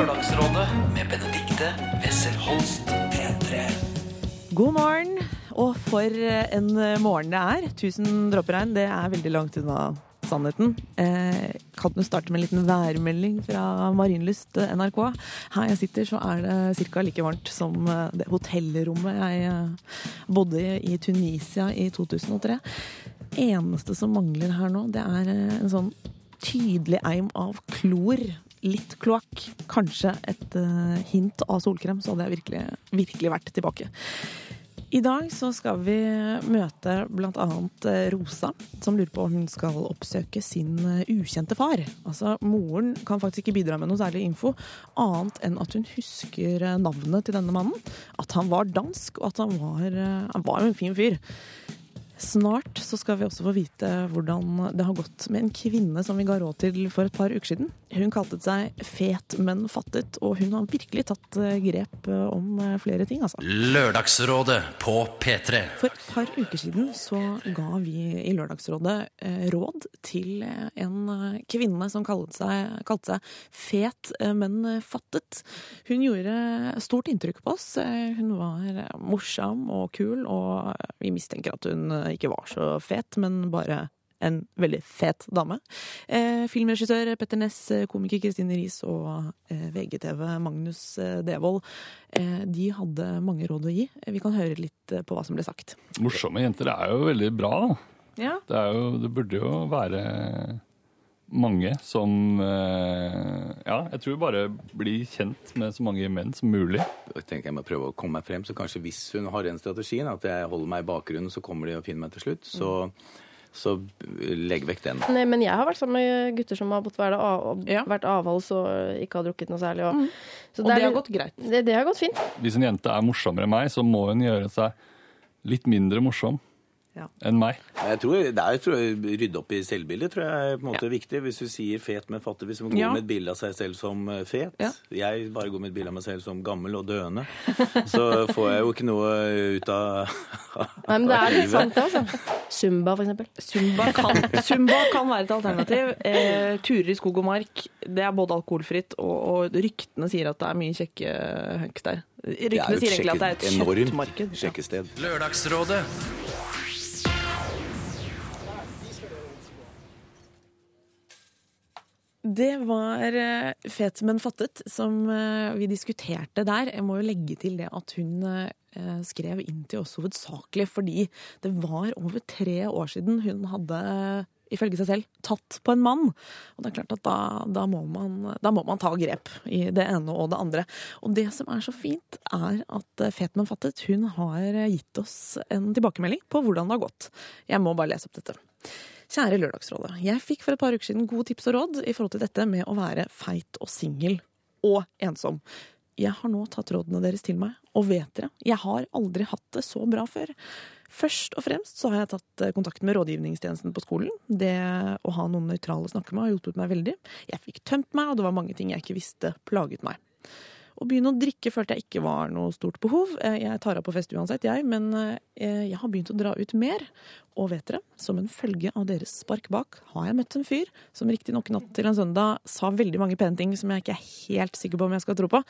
Lørdagsrådet med Benedikte Wessel Holst. P3. God morgen, og for en morgen det er. 1000 dråper regn, det er veldig langt unna sannheten. Eh, kan du starte med en liten værmelding fra Marienlyst eh, NRK? Her jeg sitter, så er det ca. like varmt som eh, det hotellrommet jeg eh, bodde i Tunisia i 2003. Eneste som mangler her nå, det er eh, en sånn tydelig eim av klor. Litt kloakk, kanskje et eh, hint av solkrem, så hadde jeg virkelig, virkelig vært tilbake. I dag så skal vi møte bl.a. Rosa, som lurer på om hun skal oppsøke sin eh, ukjente far. Altså, Moren kan faktisk ikke bidra med noe særlig info, annet enn at hun husker eh, navnet til denne mannen. At han var dansk, og at han var, eh, han var en fin fyr. Snart så skal vi også få vite hvordan det har gått med en kvinne som vi ga råd til for et par uker siden. Hun kalte seg fet, men fattet, og hun har virkelig tatt eh, grep eh, om eh, flere ting, altså. Lørdagsrådet på P3. For et par uker siden så ga vi i Lørdagsrådet råd til en kvinne som kalte seg, kalte seg fet, men fattet. Hun gjorde stort inntrykk på oss. Hun var morsom og kul, og vi mistenker at hun ikke var så fet, men bare en veldig fet dame. Eh, filmregissør Petter Ness, eh, komiker Kristine Riis og eh, VGTV Magnus eh, Devold, eh, de hadde mange råd å gi. Eh, Vi kan høre litt på hva som ble sagt. Morsomme jenter er jo veldig bra. da. Ja, Det, er jo, det burde jo være mange som eh, Ja, jeg tror bare bli kjent med så mange menn som mulig. Jeg tenker jeg må prøve å komme meg frem, så kanskje hvis hun har den strategien, at jeg holder meg i bakgrunnen, så kommer de og finner meg til slutt, så, så legg vekk den. Nei, men jeg har vært sammen med gutter som har være av, Ja. vært avholds og ikke har drukket noe særlig. Og, så Og det er- har gått greit. Det, det har gått fint. Hvis en jente er morsommere enn meg, så må hun gjøre seg litt mindre morsom Ja. enn meg. Jeg tror, det er, jo tror jeg, Rydde opp i selvbildet tror jeg er på en måte viktig. Hvis du sier fet, men fattig. Hvis man går Ja. med et bilde av seg selv som eh, fet. Ja. Jeg bare går med et bilde av meg selv som gammel og døende. Så får jeg jo ikke noe ut av, Nei, men det er litt sant, det, altså. Zumba, for eksempel. Zumba kan, Zumba kan være et alternativ. Eh, turer i skog og mark, det er både alkoholfritt, og, og ryktene sier at det er mye kjekke hunks der. Er Ryktene sier egentlig at det er et kjøttmarked. Ja. Lørdagsrådet Det var eh, Fet, men fattet som eh, vi diskuterte der. Jeg må jo legge til det at hun eh, skrev inn til oss hovedsakelig fordi det var over tre år siden hun hadde ifølge seg selv, tatt på en mann. Og det er klart at da, da, må man, da må man ta grep i det ene og det andre. Og det som er så fint, er at Fet, men fattet hun har gitt oss en tilbakemelding på hvordan det har gått. Jeg må bare lese opp dette. Kjære Lørdagsrådet. Jeg fikk for et par uker siden gode tips og råd i forhold til dette med å være feit og singel. Og ensom. Jeg har nå tatt rådene deres til meg, og vet dere, jeg har aldri hatt det så bra før. Først og fremst så har jeg tatt eh, kontakt med rådgivningstjenesten på skolen. Det å ha noen nøytrale å snakke med har hjulpet meg veldig. Jeg fikk tømt meg, og det var mange ting jeg ikke visste plaget meg. Å begynne å drikke følte jeg ikke var noe stort behov. Eh, Jeg tar av på fest uansett, jeg, men eh, jeg har begynt å dra ut mer. Og vet dere, som en følge av deres spark bak, har jeg møtt en fyr som riktignok natt til en søndag sa veldig mange pene ting som jeg ikke er helt sikker på om jeg skal tro på.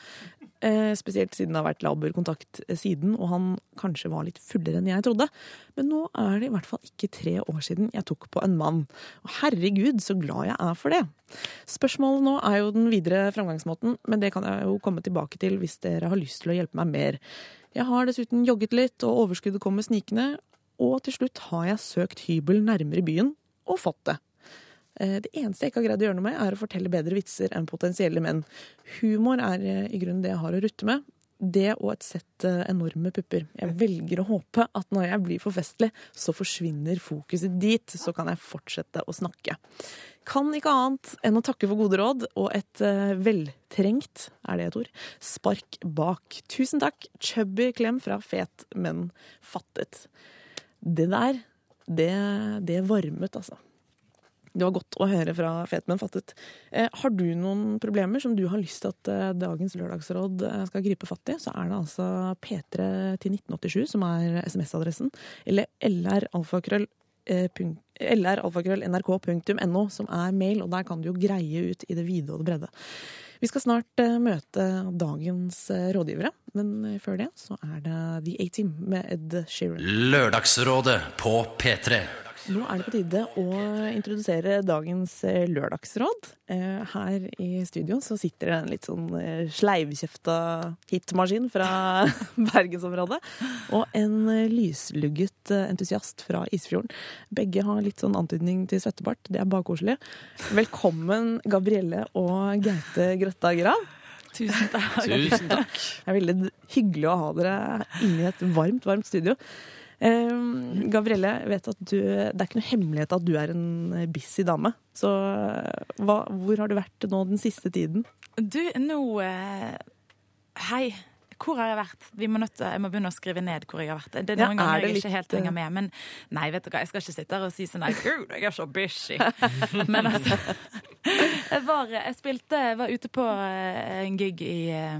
Eh, spesielt siden det har vært laber kontakt siden, og han kanskje var litt fullere enn jeg trodde. Men nå er det i hvert fall ikke tre år siden jeg tok på en mann. Og herregud, så glad jeg er for det. Spørsmålet nå er jo den videre framgangsmåten, men det kan jeg jo komme tilbake til hvis dere har lyst til å hjelpe meg mer. Jeg har dessuten jogget litt, og overskuddet kommer snikende. Og til slutt har jeg søkt hybel nærmere byen, og fått det. Eh, Det eneste jeg ikke har greid å gjøre noe med, er å fortelle bedre vitser enn potensielle menn. Humor er eh, i grunnen det jeg har å rutte med. Det og et sett eh, enorme pupper. Jeg velger å håpe at når jeg blir for festlig, så forsvinner fokuset dit, så kan jeg fortsette å snakke. Kan ikke annet enn å takke for gode råd og et veltrengt, er det et ord, spark bak. Tusen takk. Chubby klem fra fet, men fattet. Det der, det, det varmet, altså. Det var godt å høre fra Fet, men fattet. Eh, har du noen problemer som du har lyst til at eh, dagens lørdagsråd eh, skal gripe fatt i, så er det altså P3 til 1987 som er SMS-adressen, eller lralfakrøll lralfakrøll.nrk.no som er mail, og der kan du jo greie ut i det vide og det bredde. Vi skal snart møte dagens rådgivere, men før det så er det The A-Team med Ed Sheeran. Lørdagsrådet på P3. Nå er det på tide å introdusere dagens eh, lørdagsråd. Eh, Her i studio så sitter det en litt sånn eh, sleivkjefta hitmaskin fra bergensområdet. Og en lyslugget entusiast fra Isfjorden. Begge har litt sånn antydning til svettebart. Det er bare koselig. Velkommen, Gabrielle og Gaute Grøtta Grav. Tusen takk. Tusen takk. Det er veldig hyggelig å ha dere inne i et varmt, varmt studio. Eh, Gabrielle, jeg vet at du, det er ikke noe hemmelighet at du er en busy dame. Så eh, hva, hvor har du vært nå den siste tiden? Du, nå eh, Hei. Hvor har jeg vært? Vi må nødt jeg må begynne å skrive ned hvor jeg har vært. Det er noen ja, ganger er jeg litt, ikke helt eh, henger med. Men nei, vet du hva, jeg skal ikke sitte her og si sånn nei, gud, jeg er så busy. Men altså Jeg var, jeg spilte, jeg var ute på eh, en gig i eh,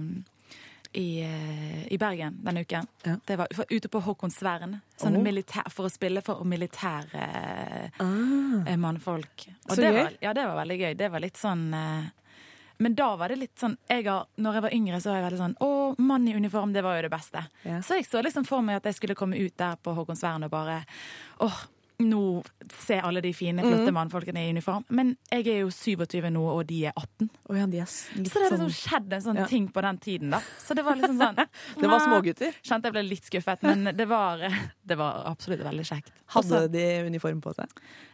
i, eh, i Bergen denne uken. Ja. Det var ute på Håkonsvern. Sånn oh. militær, for å spille for militære eh, Ah, eh, mannfolk. Og det var, ja, det var veldig gøy. Det var litt sånn Men da var det litt sånn jeg har, Når jeg var yngre, så var jeg veldig sånn Å, mann i uniform, det var jo det beste. Ja. Så jeg så liksom for meg at jeg skulle komme ut der på Håkonsvern og bare Åh, nå se alle de fine, flotte Mm. mannfolkene i uniform. Men jeg er jo 27 nå, og de er 18. Oh ja, de er Så det har sånn liksom skjedd en sånn Ja. ting på den tiden, da. Så det var liksom sånn Det var smågutter. Kjente jeg ble litt skuffet, men det var, det var absolutt veldig kjekt. Hadde Også- de uniform på seg?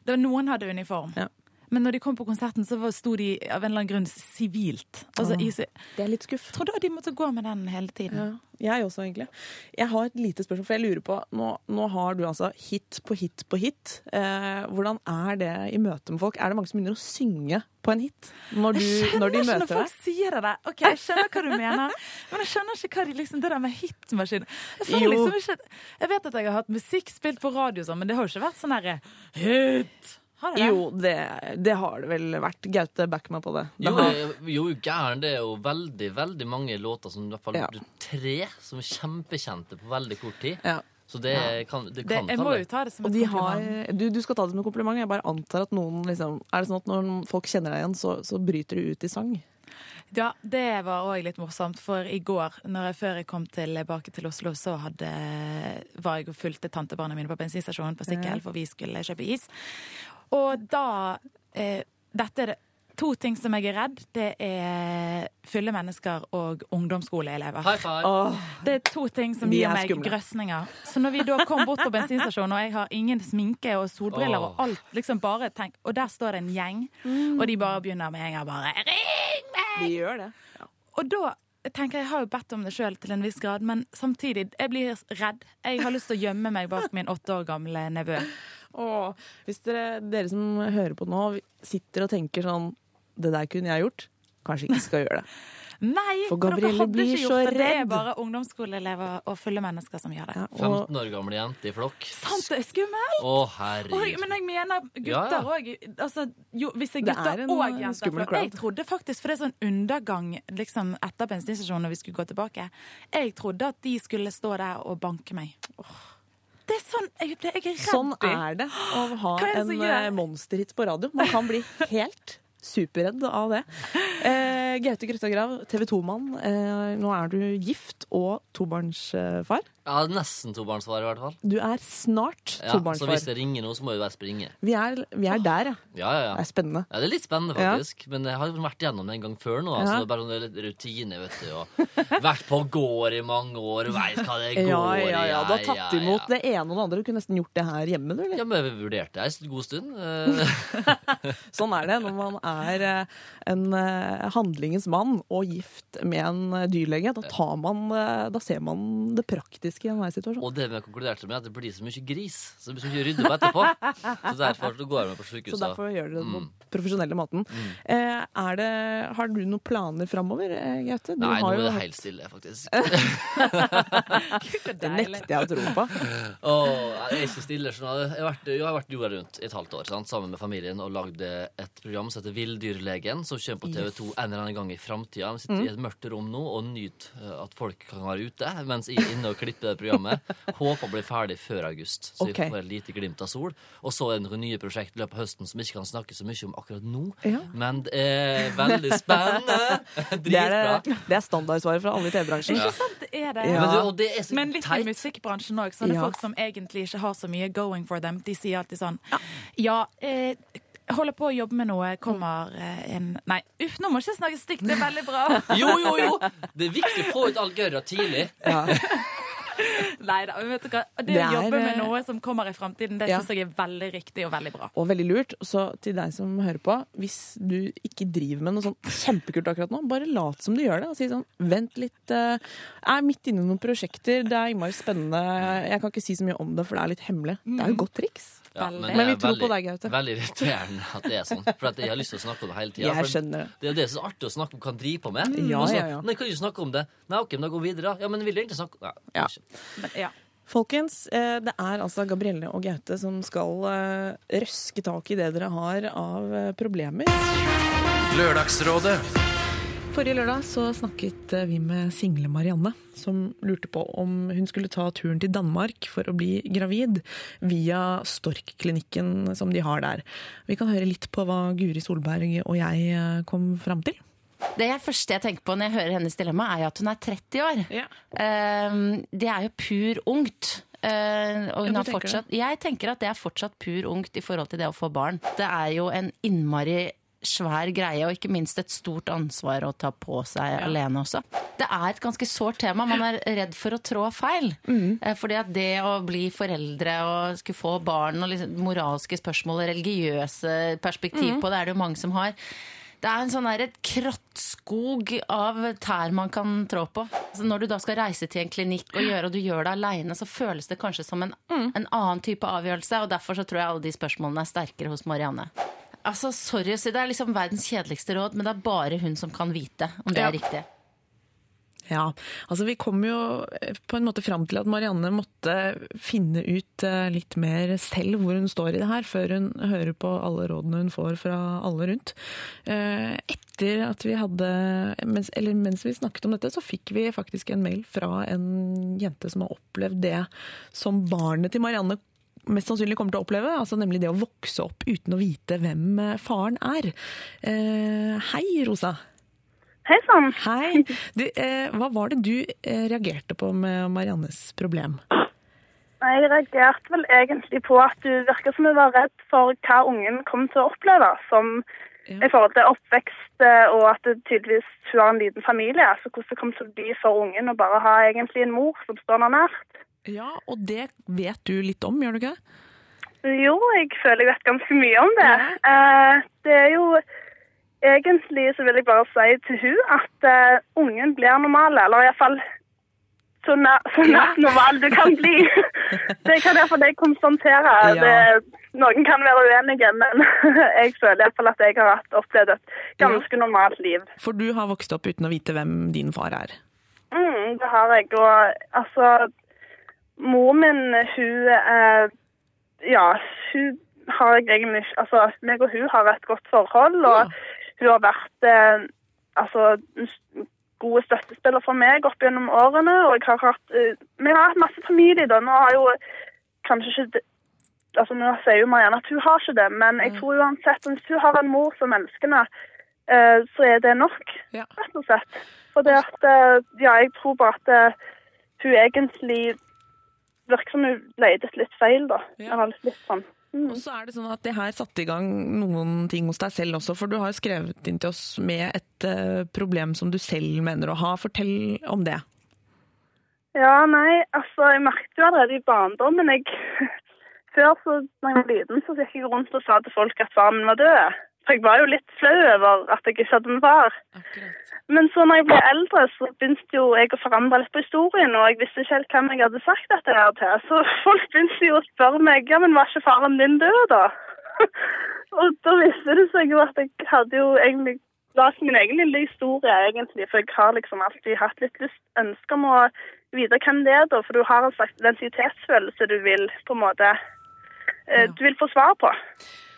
det var Noen hadde uniform. Ja. Men når de kom på konserten, så sto de av en eller annen grunn sivilt. Altså, Åh. jeg Det er litt skuff. trodde de måtte gå med den hele tiden. Ja, jeg også, egentlig. Jeg har et lite spørsmål, for jeg lurer på Nå, nå har du altså hit på hit på hit. Eh, hvordan er det i møte med folk? Er det mange som begynner å synge på en hit når, du, Jeg skjønner ikke når folk deg? sier det. Ok, Jeg skjønner hva du mener, men jeg skjønner ikke hva de liksom, det der med hitmaskin Jeg liksom Jeg vet at jeg har hatt musikk spilt på radio, sånn, men det har jo ikke vært sånn herre hit. Har det? Jo, det, det har det vel vært. Gaute, back meg på det. det Jo, jo, gæren. Det er jo veldig veldig mange låter, som i hvert fall Ja. tre, som er kjempekjente på veldig kort tid. ja. Så det kan, det Det, jeg må jo ta det som et de har, kompliment. du, du skal ta det som en kompliment. Jeg bare antar at noen liksom Er det sånn at når folk kjenner deg igjen, så, så bryter du ut i sang? Ja, det var òg litt morsomt, for i går, når jeg, før jeg kom tilbake til Oslo, så hadde, var jeg og fulgte tantebarna mine på bensinstasjonen på sykkel, for vi skulle kjøpe is. Og da eh, Dette er to ting som jeg er redd. Det er fulle mennesker og ungdomsskoleelever. High five. Åh, Det er to ting som De gir meg skumle. grøsninger. Så når vi da kom bort på bensinstasjonen, og jeg har ingen sminke og solbriller og alt, liksom bare tenk, og der står det en gjeng, og de bare begynner med en gang bare Ring meg! de gjør det. Og da tenker jeg, jeg har jo bedt om det sjøl til en viss grad, men samtidig, jeg blir redd. Jeg har lyst til å gjemme meg bak min åtte år gamle nevø. Åh, hvis dere, dere som hører på nå, sitter og tenker sånn Det der kunne jeg gjort. Kanskje ikke skal gjøre det. Nei, For dere Gabrielle hadde blir ikke så gjort det. Det er bare ungdomsskoleelever og fulle mennesker som gjør det. Ja, og 15 år gamle jente i flokk. Sant, det er skummelt! Å, herregud. men jeg mener gutter gutter ja. ja. Altså, hvis jeg Det gutter er gutter og eh, jenter skummel for Jeg trodde faktisk, for det er sånn undergang liksom, etter bensinstasjonen når vi skulle gå tilbake Jeg trodde at de skulle stå der og banke meg. Det er sånn Jeg, jeg er redd. sånn er det å ha en gjør- eh, monsterhit på radio. Man kan bli helt superredd av det. Eh, Gaute Grøtta Grav, TV 2-mann. Eh, nå er du gift og tobarnsfar. Ja, nesten tobarnsfar, i hvert fall. Du er snart Ja, så hvis det ringer nå, så må vi bare springe. Vi er, vi er der, ja. Ja, ja, Det er spennende. Ja, det er litt spennende, Ja. faktisk. Men jeg har jo vært gjennom det en gang før nå. Ja. Så det er bare sånn litt rutine, vet du. Og vært på gård i mange år veit hva det går Ja, i. ja, ja. Du har tatt ja, ja. imot det ene og det andre. Du kunne nesten gjort det her hjemme, du, eller? Ja, men vi vurderte det en god stund. Sånn er det når man er eh, en eh, handlingens mann og gift med en dyrlege. Da, tar man, eh, da ser man det praktiske i enhver situasjon. Og det vi har konkludert med, at det blir så mye gris. Så det blir så mye rydde opp etterpå. Så derfor går jeg med på Så derfor gjør dere det på Mm. profesjonelle måten. Eh, er det, har du noen planer framover, eh, Gaute? Nei, nå er det hatt- helt stille, faktisk. Det nekter jeg å tro på. Åh, jeg er ikke stille. Sånn. Jeg har vært, jeg har vært jorda rundt i et halvt år sant? sammen med familien og lagd et program som heter Villdyrlegen, som kommer på TV 2 en eller annen gang i framtida. Vi sitter i et mørkt rom nå og nyter eh, at folk kan være ute, mens jeg er inne og klipper det programmet. Håper å bli ferdig før august, så okay. vi får et lite glimt av sol. Og så er det noen nye prosjekt i løpet av høsten som vi ikke kan snakke så mye om akkurat nå. Ja. Men det er veldig spennende. Det er, Dritbra. det, det er standardsvaret fra alle i TV-bransjen. Ikke sant, er det. Ja. Men, du, og det er så Men litt i musikkbransjen òg. Sånne Ja. folk som egentlig ikke har så mye going for them, de sier alltid sånn Ja, eh, holder på å jobbe med noe, kommer eh, en Nei, uff, nå må jeg ikke snakke stygt, det er veldig bra. Jo, jo, jo! Det er viktig å få ut all gørra tidlig. Ja. Nei da, vet du hva. Det, Det å jobbe er, med eh, noe som kommer i framtiden, det Ja. syns jeg er veldig riktig og veldig bra. Og veldig lurt. Så til deg som hører på, hvis du ikke driver med noe sånn kjempekult akkurat nå, bare lat som du gjør det. Og si sånn vent litt. eh, Jeg er midt inne i noen prosjekter, det er innmari spennende. Jeg kan ikke si så mye om det, for det er litt hemmelig. Det er jo godt triks. Ja, men, Men vi tror tror på deg, Gaute. Veldig irriterende at det er sånn. For at jeg har lyst til å snakke om det hele tida. Jeg skjønner det. Det er jo det som er artig å snakke om hva drive driver på med. Ja, så, ja, ja. Nei, kan du snakke om det? Nei, ok, men da går vi videre. Ja, men vil du egentlig snakke Nei, Ja. Men, ja. Folkens, eh, det er altså Gabrielle og Gaute som skal eh, røske tak i det dere har av eh, problemer. Lørdagsrådet. Forrige lørdag så snakket eh, vi med single Marianne, som lurte på om hun skulle ta turen til Danmark for å bli gravid, via Stork-klinikken som de har der. Vi kan høre litt på hva Guri Solberg og jeg eh, kom fram til. Det første jeg tenker på når jeg hører hennes dilemma, er at hun er 30 år. Ja. det er jo pur ungt. Eh, og hun har fortsatt, jeg tenker at det er fortsatt pur ungt i forhold til det å få barn. Det er jo en innmari svær greie, og ikke minst et stort ansvar å ta på seg alene også. Det er et ganske sårt tema. Man er redd for å trå feil. Mm. Fordi at det å bli foreldre og skulle få barn, og liksom moralske spørsmål og religiøse perspektiv på det, er det jo mange som har. Det er en sånn der, et krattskog av tær man kan trå på. Altså når du da skal reise til en klinikk og gjøre, og du gjør det aleine, så føles det kanskje som en, en annen type avgjørelse. Og derfor så tror jeg alle de spørsmålene er sterkere hos Marianne. Altså, sorry å si, Det er liksom verdens kjedeligste råd, men det er bare hun som kan vite om det Ja. er riktig. Ja, altså vi kom jo eh, på en måte fram til at Marianne måtte finne ut eh, litt mer selv hvor hun står i det her, før hun hører på alle rådene hun får fra alle rundt. Eh, Etter at vi hadde, mens, eller mens vi snakket om dette, så fikk vi faktisk en mail fra en jente som har opplevd det som barnet til Marianne mest sannsynlig kommer til å oppleve, altså nemlig det å vokse opp uten å vite hvem eh, faren er. Eh, Hei, Rosa. Hei sann. Hei. Du, eh, hva var det du reagerte på med Mariannes problem? Jeg reagerte vel egentlig på at du virker som du var redd for hva ungen kom til å oppleve. Som Ja. i forhold til oppvekst og at det tydeligvis hun har en liten familie. Altså hvordan det kom til å bli for ungen å bare ha egentlig en mor som står henne nært. Ja, og det vet du litt om, gjør du ikke det? Jo, jeg føler jeg vet ganske mye om det. Eh, det er jo Egentlig så vil jeg bare si til hun at eh, ungen blir normal, eller iallfall så nær, så nært normal du kan bli. det kan iallfall jeg konstatere. Ja. Noen kan være uenige, men jeg føler iallfall at jeg har opplevd et ganske normalt liv. For du har vokst opp uten å vite hvem din far er. Mm, det har jeg. Og altså Mor min, hun eh, Ja, hun har jeg egentlig ikke Altså, meg og hun har et godt forhold, og hun har vært eh, altså en god støttespiller for meg opp gjennom årene. Og jeg har hatt eh, Vi har hatt masse familie, da. Nå har jo kanskje ikke Altså, Nå sier jo Marianne at hun har ikke det, men jeg tror uansett hvis hun har en mor som elsker henne, eh, så er det nok, rett og slett. For det at Ja, jeg tror bare at hun egentlig virker som hun ledet litt feil, da. Ja. Litt sånn. Mm. Og så er det sånn at det her satte i gang noen ting hos deg selv også, for du har skrevet inn til oss med et uh, problem som du selv mener å ha. Fortell om det. Ja, nei, altså jeg merket jo allerede i barndommen jeg, Før så, da jeg var liten, så gikk jeg rundt og sa til folk at faren min var død. For jeg var jo litt flau over at jeg ikke hadde en far. Men så når jeg ble eldre, så begynte jo jeg å forandre litt på historien, og jeg visste ikke helt hvem jeg hadde sagt dette her til. Så folk begynte jo å spørre meg ja, men var ikke faren din død, da? og da visste det seg jo at jeg hadde jo egentlig lagd min egen lille historie, egentlig. For jeg har liksom alltid hatt litt lyst, ønske om å vite hvem det er, da. For du har en slags identitetsfølelse du vil på en måte ja. Du vil få svar på.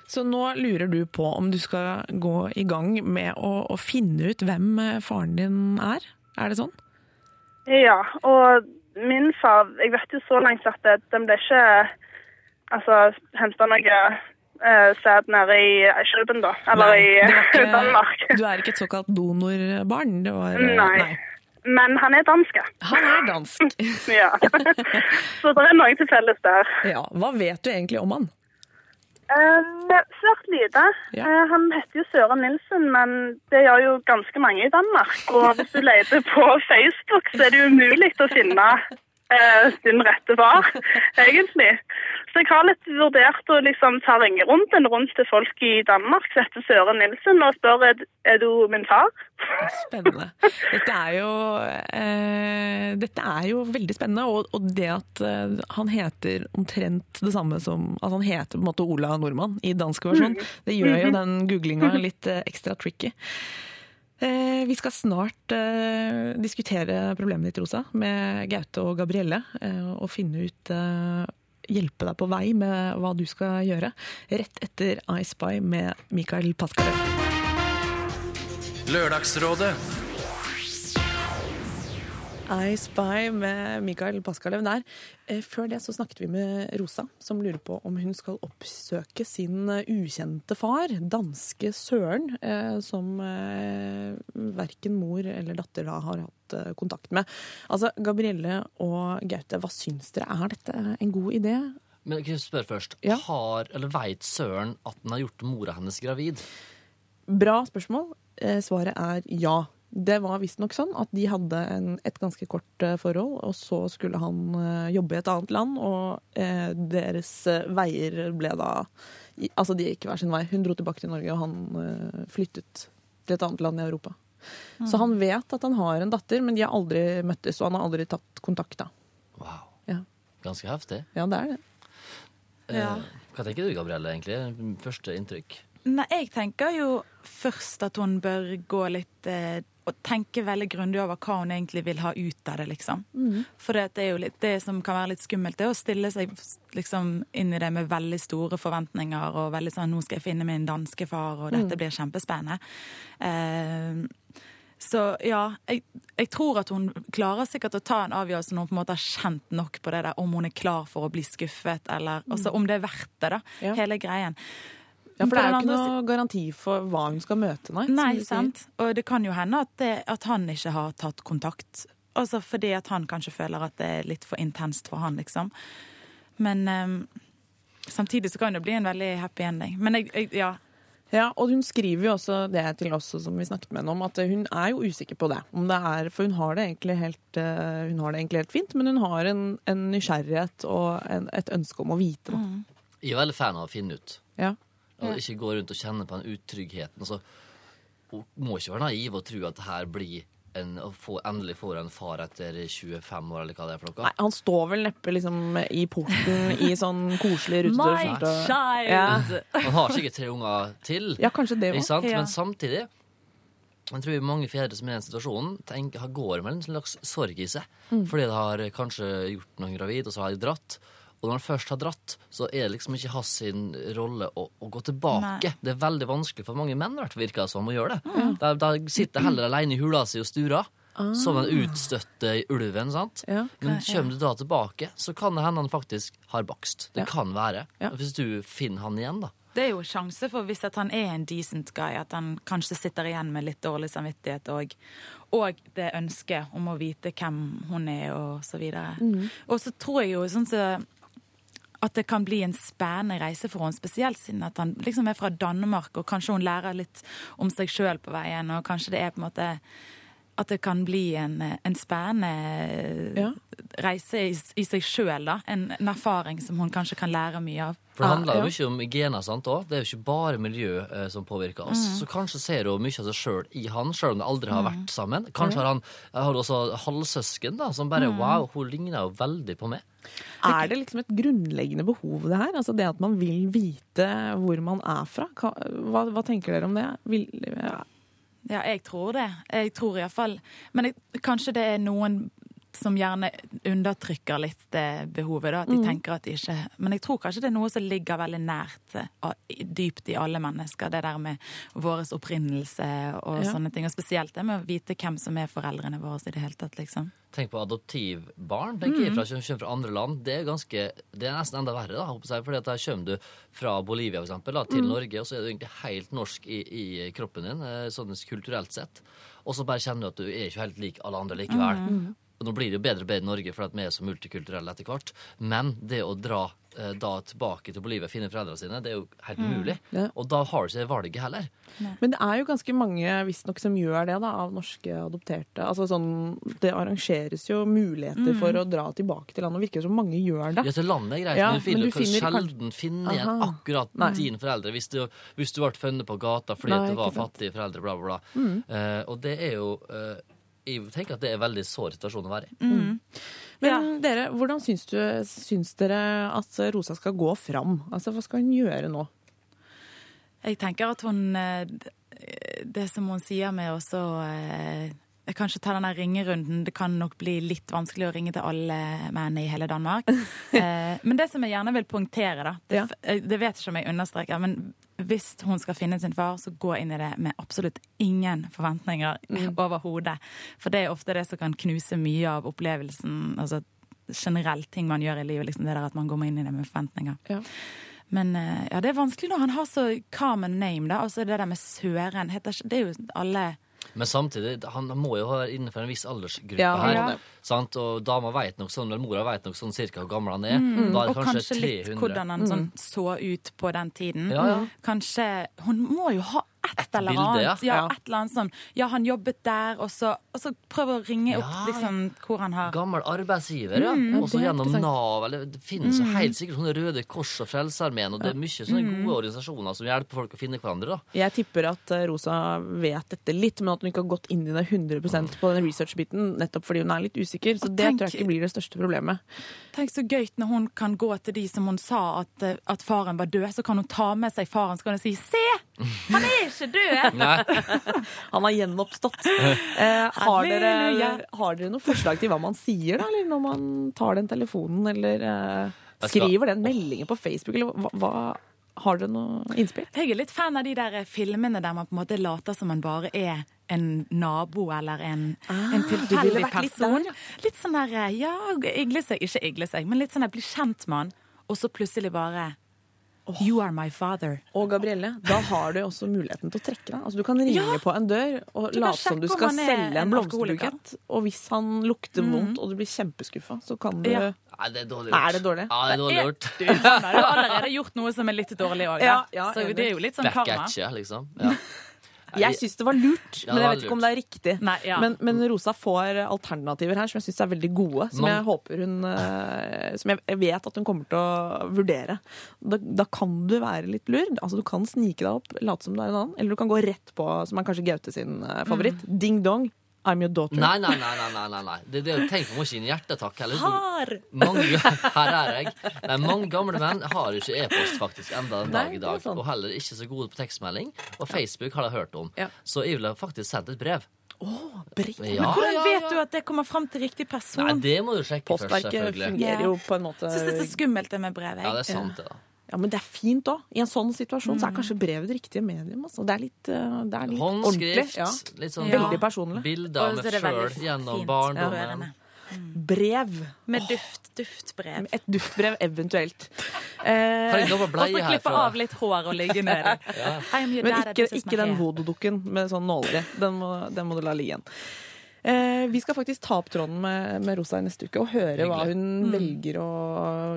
Så nå lurer du på om du skal gå i gang med å, å finne ut hvem eh, faren din er? Er det sånn? Ja, og min far Jeg vet jo så langt at de ble ikke altså, henta noe uh, sæd nede i Kjøben, da. Eller Nei, i Danmark. Du er ikke et såkalt donorbarn? Det var, nei. Nei. Men han er dansk. Han er dansk. ja. Så det er noe til felles der. Ja, Hva vet du egentlig om han? Um, svært lite. Ja. Eh, han heter jo Søren Nilsen, men det gjør jo ganske mange i Danmark. Og hvis du leter på Facebook, så er det umulig å finne eh, sin rette far, egentlig. Så jeg har litt vurdert å liksom ta ringerunden rundt til folk i Danmark som heter Søren Nilsen, og spør er, er du min far. Spennende. Dette er jo, eh, dette er jo veldig spennende, og, og det at eh, han heter omtrent det samme som At han heter på en måte Ola Nordmann i dansk versjon, det gjør jo den googlinga litt eh, ekstra tricky. Eh, vi skal snart eh, diskutere problemet ditt, Rosa, med Gaute og Gabrielle, eh, og finne ut Hjelpe deg på vei med hva du skal gjøre. Rett etter I Spy med Mikael Paskarev. Lørdagsrådet. I Spy med Mikael Paskalev der. Eh, Før det så snakket vi med Rosa, som lurer på om hun skal oppsøke sin eh, ukjente far, danske Søren, eh, som verken mor eller datter da har hatt kontakt med. Altså, Gabrielle og Gaute, hva syns dere? Er dette en god idé? Men kan jeg spørre først, Ja. har, eller veit Søren at han har gjort mora hennes gravid? Bra spørsmål. Svaret er ja. Det var visstnok sånn at de hadde en, et ganske kort eh, forhold, og så skulle han eh, jobbe i et annet land, og eh, deres veier ble da Altså, de gikk hver sin vei. Hun dro tilbake til Norge, og han eh, flyttet til et annet land i Europa. Så han vet at han har en datter, men de har aldri møttes, og han har aldri tatt kontakt da. Wow. Ja. Ganske heftig. Ja, det er det. Ja. Eh, hva tenker du, Gabrielle, egentlig? Første inntrykk? Nei, jeg tenker jo først at hun bør gå litt eh, og tenke veldig grundig over hva hun egentlig vil ha ut av det, liksom. For det, er jo litt, det som kan være litt skummelt, det er å stille seg liksom inn i det med veldig store forventninger og veldig sånn 'nå skal jeg finne min danske far', og dette blir kjempespennende. Eh, så ja, jeg, jeg tror at hun klarer sikkert å ta en avgjørelse når hun på en måte har kjent nok på det der, om hun er klar for å bli skuffet, eller altså, om det er verdt det, da. Ja. Hele greien. Ja, for det er jo ikke noe garanti for hva hun skal møte, nei. Nei, sant. Og det kan jo hende at, det, at han ikke har tatt kontakt. Altså fordi at han kanskje føler at det er litt for intenst for han, liksom. Men um, samtidig så kan det bli en veldig happy ending. Men jeg, jeg ja. Ja, og hun skriver jo også det til oss som vi snakket med henne om, at hun er jo usikker på det. Om det er, for hun har det egentlig helt, eh, hun har det egentlig helt fint, men hun har en, en nysgjerrighet og en, et ønske om å vite. Da. Jeg er veldig fan av å finne ut. Ja. Og ikke gå rundt og kjenne på den utryggheten. Altså, hun må ikke være naiv og tro at det her blir en, å få, endelig får en far etter 25 år, eller hva det er for noe. Nei, han står vel neppe liksom i porten i sånn koselig rutete child! Ja. Han har sikkert tre unger til, ja, kanskje det også. sant? Ja. men samtidig jeg tror mange fedre som er i den situasjonen, tenker, har- går med en slags sorg i seg. Fordi de har kanskje gjort noen gravid, og så har de dratt. Og når han først har dratt, så er det liksom ikke hans sin rolle å, å gå tilbake. Nei. Det er veldig vanskelig for mange menn, hvert virker det som, å gjøre det. Mm. Da, da sitter heller alene i hula si og sturer. Som den utstøtte ulven. sant? Ja. Men kommer du da tilbake, så kan det hende han faktisk har bakst. Det Ja. kan være. Ja. Hvis du finner han igjen, da. Det er jo sjanse for, hvis at han er en decent guy, at han kanskje sitter igjen med litt dårlig samvittighet og, og det ønsket om å vite hvem hun er, og så videre. Og så tror jeg jo sånn så at det kan bli en spennende reise for henne, spesielt siden at han liksom er fra Danmark, og kanskje hun lærer litt om seg sjøl på veien, og kanskje det er på en måte at det kan bli en, en spennende Ja. reise i, i seg sjøl, da. En, en erfaring som hun kanskje kan lære mye av. For det handler jo ja. mye om gener. sant også? Det er jo ikke bare miljø eh, som påvirker oss. Mm. Så kanskje ser hun mye av seg sjøl i han, sjøl om de aldri har vært sammen. Kanskje har han har også halvsøsken da, som Mm. bare Wow, hun ligner jo veldig på meg. Er det liksom et grunnleggende behov, det her? Altså det at man vil vite hvor man er fra? Hva, hva, hva tenker dere om det? Vil, ja. Ja, jeg tror det. Jeg tror iallfall Men jeg, kanskje det er noen som gjerne undertrykker litt det behovet. da, At de Mm. tenker at de ikke Men jeg tror kanskje det er noe som ligger veldig nært eh, dypt i alle mennesker. Det der med vår opprinnelse og Ja. sånne ting. Og spesielt det med å vite hvem som er foreldrene våre i det hele tatt, liksom. Tenk på adoptivbarn. tenker jeg, Mm. fra, som kommer fra andre land. Det er, ganske, det er nesten enda verre. da, jeg, fordi at Her kommer du fra Bolivia for eksempel, da, til Mm. Norge, og så er du egentlig helt norsk i, i kroppen din, eh, sånn kulturelt sett. Og så bare kjenner du at du er ikke helt lik alle andre likevel. Mm. Og Nå blir det jo bedre og bedre i Norge fordi at vi er så multikulturelle etter hvert. Men det å dra eh, da tilbake til Bolivia og finne foreldrene sine, det er jo helt Mm. Ja. Og da har du ikke valget heller. Men det er jo ganske mange visstnok som gjør det, da, av norske adopterte. Altså sånn, Det arrangeres jo muligheter Mm. for å dra tilbake til landet. Det virker som mange gjør det. Ja, så landet er greit, Ja, men du finner, men du du kan finner kanskje- sjelden finne igjen Aha. akkurat Nei. dine foreldre hvis du, hvis du ble funnet på gata fordi Nei, du var fattige foreldre, bla, bla, bla. Mm. Eh, og det er jo eh, Jeg tenker at det er en veldig sår situasjon å være i. Mm. Men dere, hvordan syns, du, syns dere at Rosa skal gå fram? Altså, Hva skal hun gjøre nå? Jeg tenker at hun eh, Det som hun sier med også så eh, Kanskje ta denne ringerunden. Det kan nok bli litt vanskelig å ringe til alle menn i hele Danmark. Eh, Men det som jeg gjerne vil poengtere, da Det, det vet ikke om jeg understreker, men hvis hun skal finne sin far, så gå inn i det med absolutt ingen forventninger Mm. overhodet. For det er ofte det som kan knuse mye av opplevelsen. altså generelt ting man gjør i livet. Liksom det der at man går inn i det med forventninger. Ja. Men eh, ja, det er vanskelig når han har så common name, da. Altså det der med Søren. Heter det er jo alle Men samtidig, han må jo være innenfor en viss aldersgruppe Ja, her. ja. Sant? Og dama vet nok sånn, eller mora vet nok sånn cirka hvor gammel han er. Mm, Da er og det kanskje, kanskje, litt hvordan han sånn så ut på den tiden. Ja, ja. Kanskje Hun må jo ha et, eller bilde, annet. ja. Ja, et eller annet sånn Ja, han jobbet der, og så, og så prøv å ringe opp Ja, liksom hvor han har Gammel arbeidsgiver, ja. Mm, og så gjennom. Nav. Eller det finnes jo Mm. helt sikkert sånne Røde Kors og Frelsesarmeen, og det er mye sånne Mm. gode organisasjoner som hjelper folk å finne hverandre. da. Jeg tipper at eh, Rosa vet dette litt, men at hun ikke har gått inn i det 100% på den research-biten, nettopp fordi hun er litt usikker. Så det tenk- tror jeg ikke blir det største problemet. Tenk så gøy når hun kan gå til de som hun sa at, eh, at faren var død, så kan hun ta med seg faren så kan hun si 'se! Han er ikke død!' Han har gjenoppstått. Eh, har, dere, har dere noen forslag til hva man sier, da? Eller når man tar den telefonen, eller eh, skriver den meldingen på Facebook, eller hva, hva Har dere noe innspill? Jeg er litt fan av de der filmene der man på en måte later som man bare er en nabo eller en, en du tilfeldig vært litt person. Litt sånn der, ja, igle seg, ikke igle seg, men litt sånn der bli kjent med han, og så plutselig bare You are my father. Og Gabrielle, da har du også muligheten til å trekke deg. Altså, du kan ringe Ja. på en dør og late som du skal selge en en blomsterbukett. Og hvis han lukter mm. vondt og du blir kjempeskuffa, så kan du Ja. Nei, det er dårlig Er det dårlig? Ja, det er dårlig gjort. Du, har allerede gjort noe som er litt dårlig òg, Ja, ja, så det er jo litt sånn karma. Backatche, liksom. Ja. Jeg syns det var lurt, Ja, men jeg vet ikke om det er riktig. Nei, ja. men, men Rosa får alternativer her som jeg syns er veldig gode. Som Man- jeg håper hun eh, Som jeg vet at hun kommer til å vurdere. Da, da kan du være litt lur. Altså Du kan snike deg opp, late som du er en annen. Eller du kan gå rett på, som er kanskje Gaute sin favoritt, favoritt. Ding dong. I'm your daughter. Nei, nei, nei. nei, nei, nei. Det, det, tenk på ikke en hjertetakk heller. Har! Mange, her er jeg. Nei, mange gamle menn har jo ikke e-post faktisk enda en dag i dag. Sånn. Og heller ikke så gode på tekstmelding. Og Facebook har de hørt om. Ja. Så jeg ville faktisk sendt et brev. brev? Ja, Men hvordan ja, vet du at det kommer fram til riktig person? Nei, det må du sjekke først, Postverket selvfølgelig. fungerer jo på en måte syns det er så skummelt det med brev. jeg. Ja, det er sant, det, da. Ja, Men det er fint òg. I en sånn situasjon så Mm. er kanskje brevet det riktige medium. Altså. Det er litt, eh, det er litt Håndskrift. ordentlig. Ja. Litt sånn Veldig personlig. bilder av meg så sjøl gjennom fint, barndommen. Mm. Brev. Med duft. Duftbrev. Et duftbrev eventuelt. Har Eh, Og så klippe av litt hår og ligge nedi. I men ikke, ikke den vododukken med sånn nåler i. Den, må- den må du la ligge igjen. Eh, vi skal faktisk ta opp tråden med, med Rosa i neste uke og høre hva hun Mm. velger å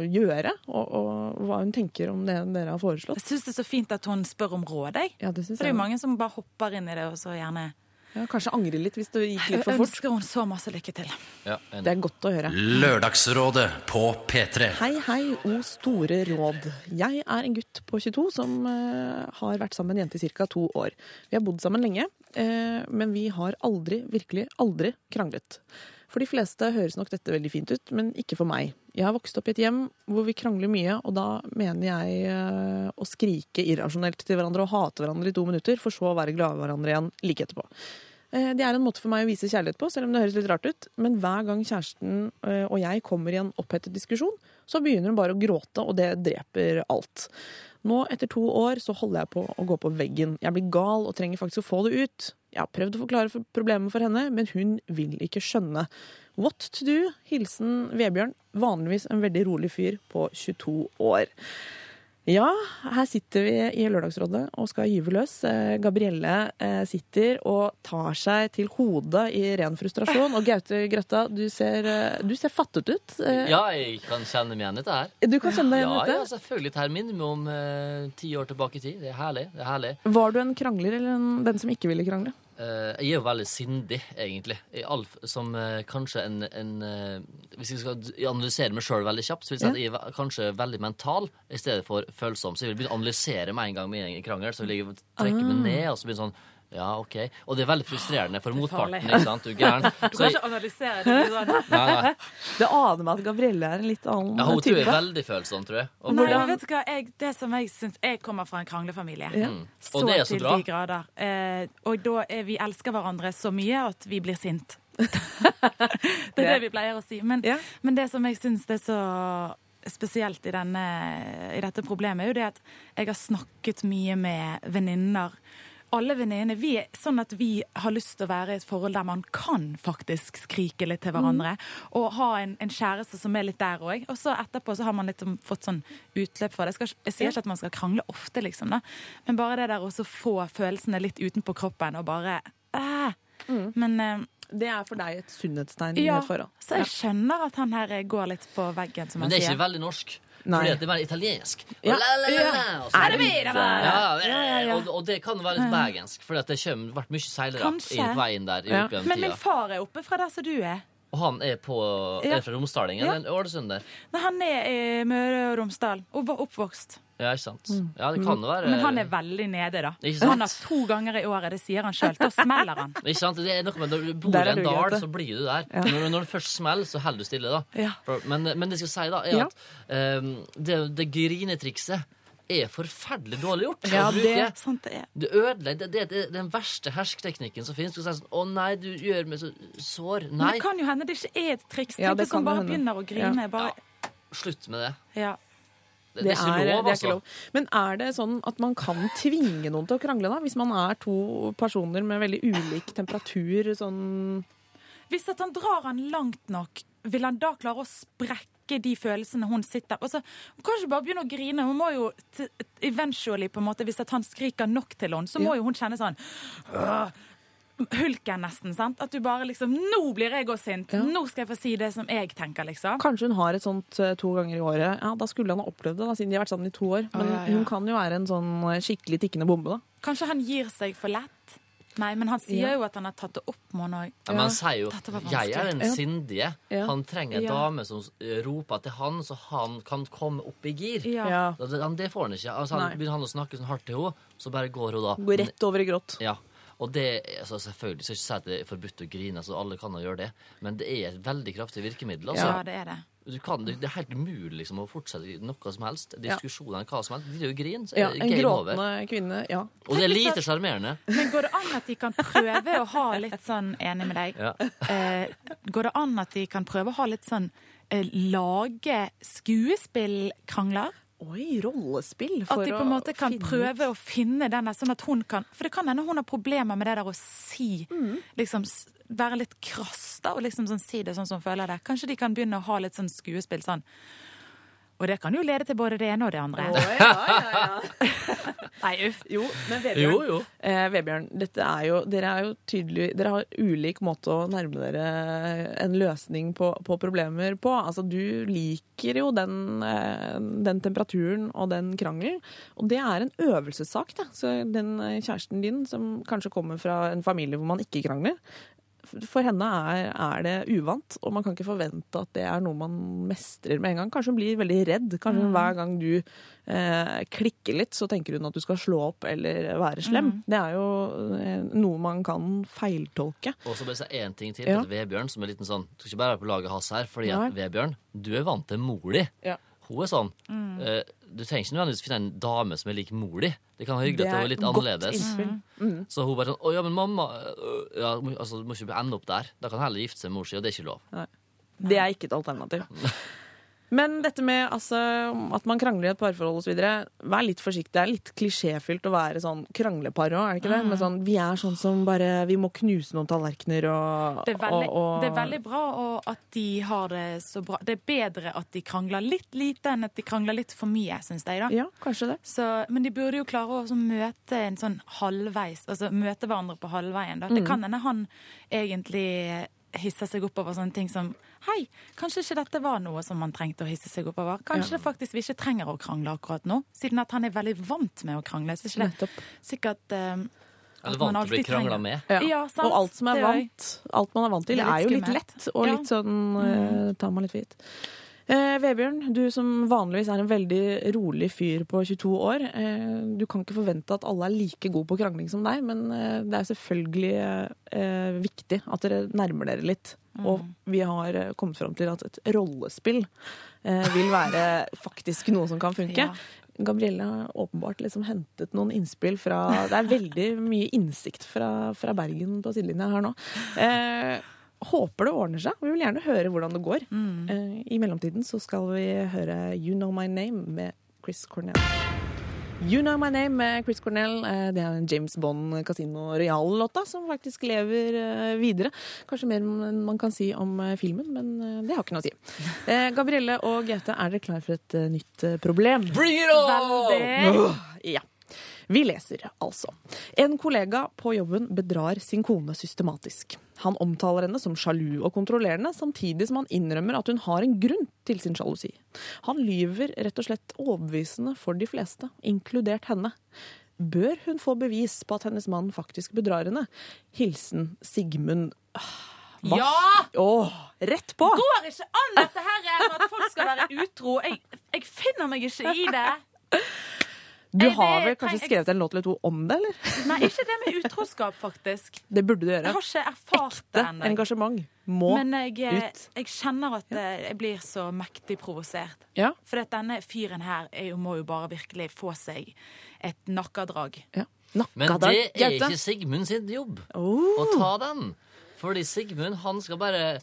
gjøre. Og, og hva hun tenker om det dere har foreslått. Jeg syns det er så fint at hun spør om råd. Jeg. Ja, det synes det er jo mange som bare hopper inn i det og så gjerne Ja, kanskje angre litt hvis det gikk litt for fort. ønsker hun så masse lykke til. Ja, en- Det er godt å høre. Lørdagsrådet på P3. Hei, hei, o store råd. Jeg er en gutt på 22 som uh, har vært sammen med en jente i ca. to år. Vi har bodd sammen lenge, uh, men vi har aldri, virkelig aldri kranglet. For de fleste høres nok dette veldig fint ut, men ikke for meg. Jeg har vokst opp i et hjem hvor vi krangler mye, og da mener jeg eh, å skrike irrasjonelt til hverandre og hate hverandre i to minutter, for så å være glade i hverandre igjen like etterpå. Eh, Det er en måte for meg å vise kjærlighet på, selv om det høres litt rart ut. Men hver gang kjæresten eh, og jeg kommer i en opphetet diskusjon, så begynner hun bare å gråte, og det dreper alt. Nå, etter to år, så holder jeg på å gå på veggen. Jeg blir gal og trenger faktisk å få det ut. Jeg har prøvd å forklare problemet for henne, men hun vil ikke skjønne. What to do? Hilsen Vebjørn, vanligvis en veldig rolig fyr på 22 år. Ja, her sitter vi i Lørdagsrådet og skal gyve løs. Eh, Gabrielle eh, sitter og tar seg til hodet i ren frustrasjon. Og Gaute Grøtta, du ser, eh, du ser fattet ut. Ja, jeg kan kjenne meg igjen i dette her. Du kan kjenne deg igjen i Ja, dette? ja, selvfølgelig. Dette minner meg om eh, ti år tilbake i tid. Det er herlig. det er herlig. Var du en krangler eller en, den som ikke ville krangle? Eh, jeg er jo veldig sindig, egentlig. I all, som eh, kanskje en, en eh, Hvis jeg skal analysere meg sjøl veldig kjapt, så vil jeg si at jeg er kanskje veldig mental i stedet for følsom. Så jeg vil begynne å analysere med en gang med en krangel. Så vil jeg trekke meg Ah. ned og så begynne sånn ja, OK. Og det er veldig frustrerende for motparten. ikke sant? Du er gæren. Du kan ikke analysere det. Sånn. nei, nei. Det aner meg at Gabrielle er en litt annen Ja, hun type. er veldig følsom, tror jeg. Og Nei, hvordan- vet du hva? Jeg, det som jeg syns Jeg kommer fra en kranglefamilie. Ja. Mm. Så, Og det er så til bra. de grader. Eh, og da er vi elsker hverandre så mye at vi blir sint. det er det vi pleier å si. Men, Ja. men det som jeg syns er så spesielt i, denne, i dette problemet, er jo det at jeg har snakket mye med venninner. Alle venninnene. Vi er sånn at vi har lyst til å være i et forhold der man kan faktisk skrike litt til hverandre. Og ha en, en kjæreste som er litt der òg. Og så etterpå så har man litt sånn- fått sånn utløp for det. Jeg, skal, jeg sier ikke at man skal krangle ofte, liksom, da. men bare det der å få følelsene litt utenpå kroppen og bare æh. Men eh, Det er for deg et sunnhetstegn i ja, et forhold. så jeg skjønner at han her går litt på veggen, som Men det er ikke veldig norsk. Nei. Fordi at det mer italiensk. Ja. La, la, la, la, og så- Er det mer av det? Ja, Ja, ja, ja. Og, og det kan være litt bergensk, for det kommer vært mye seilere Kanskje. i veien der. i Ja. opp Men min tida. far er oppe fra der som du er. Og han er på Ja. Er fra Romsdalingen Ja. Ålesund der? Nei, han er i Møre og Romsdal og var oppvokst. Ja, ikke sant? Ja, det kan jo være Men han er veldig nede, da. Ikke sant? Han har to ganger i året, det sier han sjøl. Da smeller han. Ikke sant? Det er noe med Når du bor Der i er en du, dal, så blir du der. Når, når det først smeller, så holder du stille, da. Ja. Men, men det jeg skal si, da, er Ja. at um, det, det grinetrikset er forferdelig dårlig gjort. Ja, det- Sant det er. Du ødelegger det, det, det er den verste hersketeknikken som finnes. Du sier sånn 'Å nei, du gjør meg så sår'. Men det kan jo hende det ikke er et triks. Ja, Tenk det hvis hun kan bare hende. begynner å grine. Bare, slutt med det. ja. Det, det er ikke lov, det er altså. ikke lov. Men er det sånn at man kan tvinge noen til å krangle, da? Hvis man er to personer med veldig ulik temperatur, sånn Hvis at han drar han langt nok, vil han da klare å sprekke de følelsene hun sitter altså, Hun kan ikke bare begynne å grine. Hun må jo eventually, på en måte, hvis at han skriker nok til henne, så må Ja. jo hun kjenne sånn «Åh!» Hulken, nesten. sant? At du bare liksom Nå blir jeg òg sint! Ja. Nå skal jeg få si det som jeg tenker, liksom. Kanskje hun har et sånt eh, to ganger i året. Ja, Da skulle han ha opplevd det, da, siden de har vært sammen i to år. Men ja, ja. hun kan jo være en sånn eh, skikkelig tikkende bombe, da. Kanskje han gir seg for lett? Nei, men han sier Ja. jo at han har tatt det opp med henne òg. Ja, men han sier jo 'jeg er den. Sindige'. Ja. Han trenger en Ja. dame som eh, roper til han, så han kan komme opp i gir. Ja. Det, det får han ikke. Altså, han, Nei. begynner han å snakke sånn hardt til henne, så bare går hun da. Går rett over i grått. Ja. Og det, altså Selvfølgelig skal jeg ikke si at det er forbudt å grine, altså alle kan jo gjøre det, men det er et veldig kraftig virkemiddel. Altså. ja, det er det. Du kan, det, er helt umulig liksom, å fortsette noe som helst. Ja. Diskusjoner, hva som helst. De er jo grin, så Ja, er en game over. gråtende kvinne. Ja. Og det er lite sjarmerende. Men går det an at de kan prøve å ha litt sånn Enig med deg. Ja. Eh, går det an at de kan prøve å ha litt sånn eh, Lage skuespillkrangler? Oi, rollespill. At de på en måte kan finne prøve å finne den der, sånn at hun kan For det kan hende hun har problemer med det der å si liksom Være litt krass, da, og liksom sånn si det sånn som hun føler det. Kanskje de kan begynne å ha litt sånn skuespill sånn. Og det kan jo lede til både det ene og det andre. Oh, ja, ja, ja. Nei, uff. Jo, men Vebjørn, Jo, jo. Eh, Vebjørn dette er jo, dere er jo tydelig Dere har ulik måte å nærme dere en løsning på, på problemer på. Altså, du liker jo den, eh, den temperaturen og den krangelen. Og det er en øvelsessak, da. Så den eh, kjæresten din, som kanskje kommer fra en familie hvor man ikke krangler, for henne er, er det uvant, og man kan ikke forvente at det er noe man mestrer med en gang. Kanskje hun blir veldig redd. Kanskje hver gang du eh, klikker litt, så tenker hun at du skal slå opp eller være slem. Det er jo eh, noe man kan feiltolke. Og så bare si én ting til Ja. til Vebjørn, som er litt sånn Du skal ikke bare være på laget hans her, fordi at Vebjørn, du er vant til mor di. Ja. Hun er sånn. Mm. eh, Du trenger ikke nødvendigvis finne en dame som er lik mor di. Det kan være hyggelig at det er litt annerledes. Mm. Så hun bare sånn 'Å ja, men mamma øh, ja, altså, Du må ikke ende opp der. Da kan hun heller gifte seg med mor si, og det er ikke lov. Det er ikke et alternativ. Men dette med altså, at man krangler i et parforhold osv., vær litt forsiktig. Det er litt klisjéfylt å være sånn kranglepar òg, er det ikke det? Men sånn, vi er sånn som bare Vi må knuse noen tallerkener og, Det er, veldig, og, og det er veldig bra at de har det så bra. Det er bedre at de krangler litt lite enn at de krangler litt for mye, syns jeg. da. Ja, kanskje det. Så, men de burde jo klare å møte en sånn halvveis, altså møte hverandre på halvveien. Da. Det kan hende han egentlig hisser seg opp over sånne ting som Hei, kanskje ikke dette var noe som man trengte å hisse seg opp over. Kanskje det faktisk vi ikke trenger å krangle akkurat nå, siden at han er veldig vant med å krangle. Så ikke det sikkert Eller at vant man til å bli alltid krangla trenger- med. Ja. Ja, sant. Og alt som er vant, alt man er vant til, er er jo litt lett, og Ja. litt sånn uh, tar man litt for gitt. Eh, Vebjørn, du som vanligvis er en veldig rolig fyr på 22 år. Eh, du kan ikke forvente at alle er like gode på krangling som deg, men eh, det er selvfølgelig eh, viktig at dere nærmer dere litt. Og vi har eh, kommet fram til at et rollespill eh, vil være faktisk noe som kan funke. Ja. Gabrielle har åpenbart liksom hentet noen innspill fra Det er veldig mye innsikt fra, fra Bergen på sidelinja her nå. Eh, håper det ordner seg. Vi vil gjerne høre hvordan det går. Eh, I mellomtiden så skal vi høre You Know My Name med Chris Cornell. You Know My Name med Chris Cornell. Eh, det er en James Bond Casino Royal-låta som faktisk lever eh, videre. Kanskje mer enn man kan si om filmen, men det har ikke noe å si. Gabrielle og Gaute, er dere klar for et nytt problem? Bring it on! Veldig. Ja. Vi leser altså. En kollega på jobben bedrar sin kone systematisk. Han omtaler henne som sjalu og kontrollerende, samtidig som han innrømmer at hun har en grunn til sin sjalusi. Han lyver rett og slett overbevisende for de fleste, inkludert henne. Bør hun få bevis på at hennes mann faktisk bedrar henne? Hilsen Sigmund Hva? Ja! Åh, rett på! Det går ikke an dette her at folk skal være utro. Jeg, jeg finner meg ikke i det. Du Jeg har vel kanskje jeg- skrevet en låt eller to om det, eller? Nei, ikke det med utroskap, faktisk. Det burde du gjøre. Jeg har ikke erfart det Ekte ennå. engasjement må Men jeg, eh, ut. jeg kjenner at eh, jeg blir så mektig provosert. Ja. For at denne fyren her er jo, må jo bare virkelig få seg et nakkedrag. Ja. Men det er ikke Sigmund sin jobb Oh. å ta den. Fordi Sigmund, han skal bare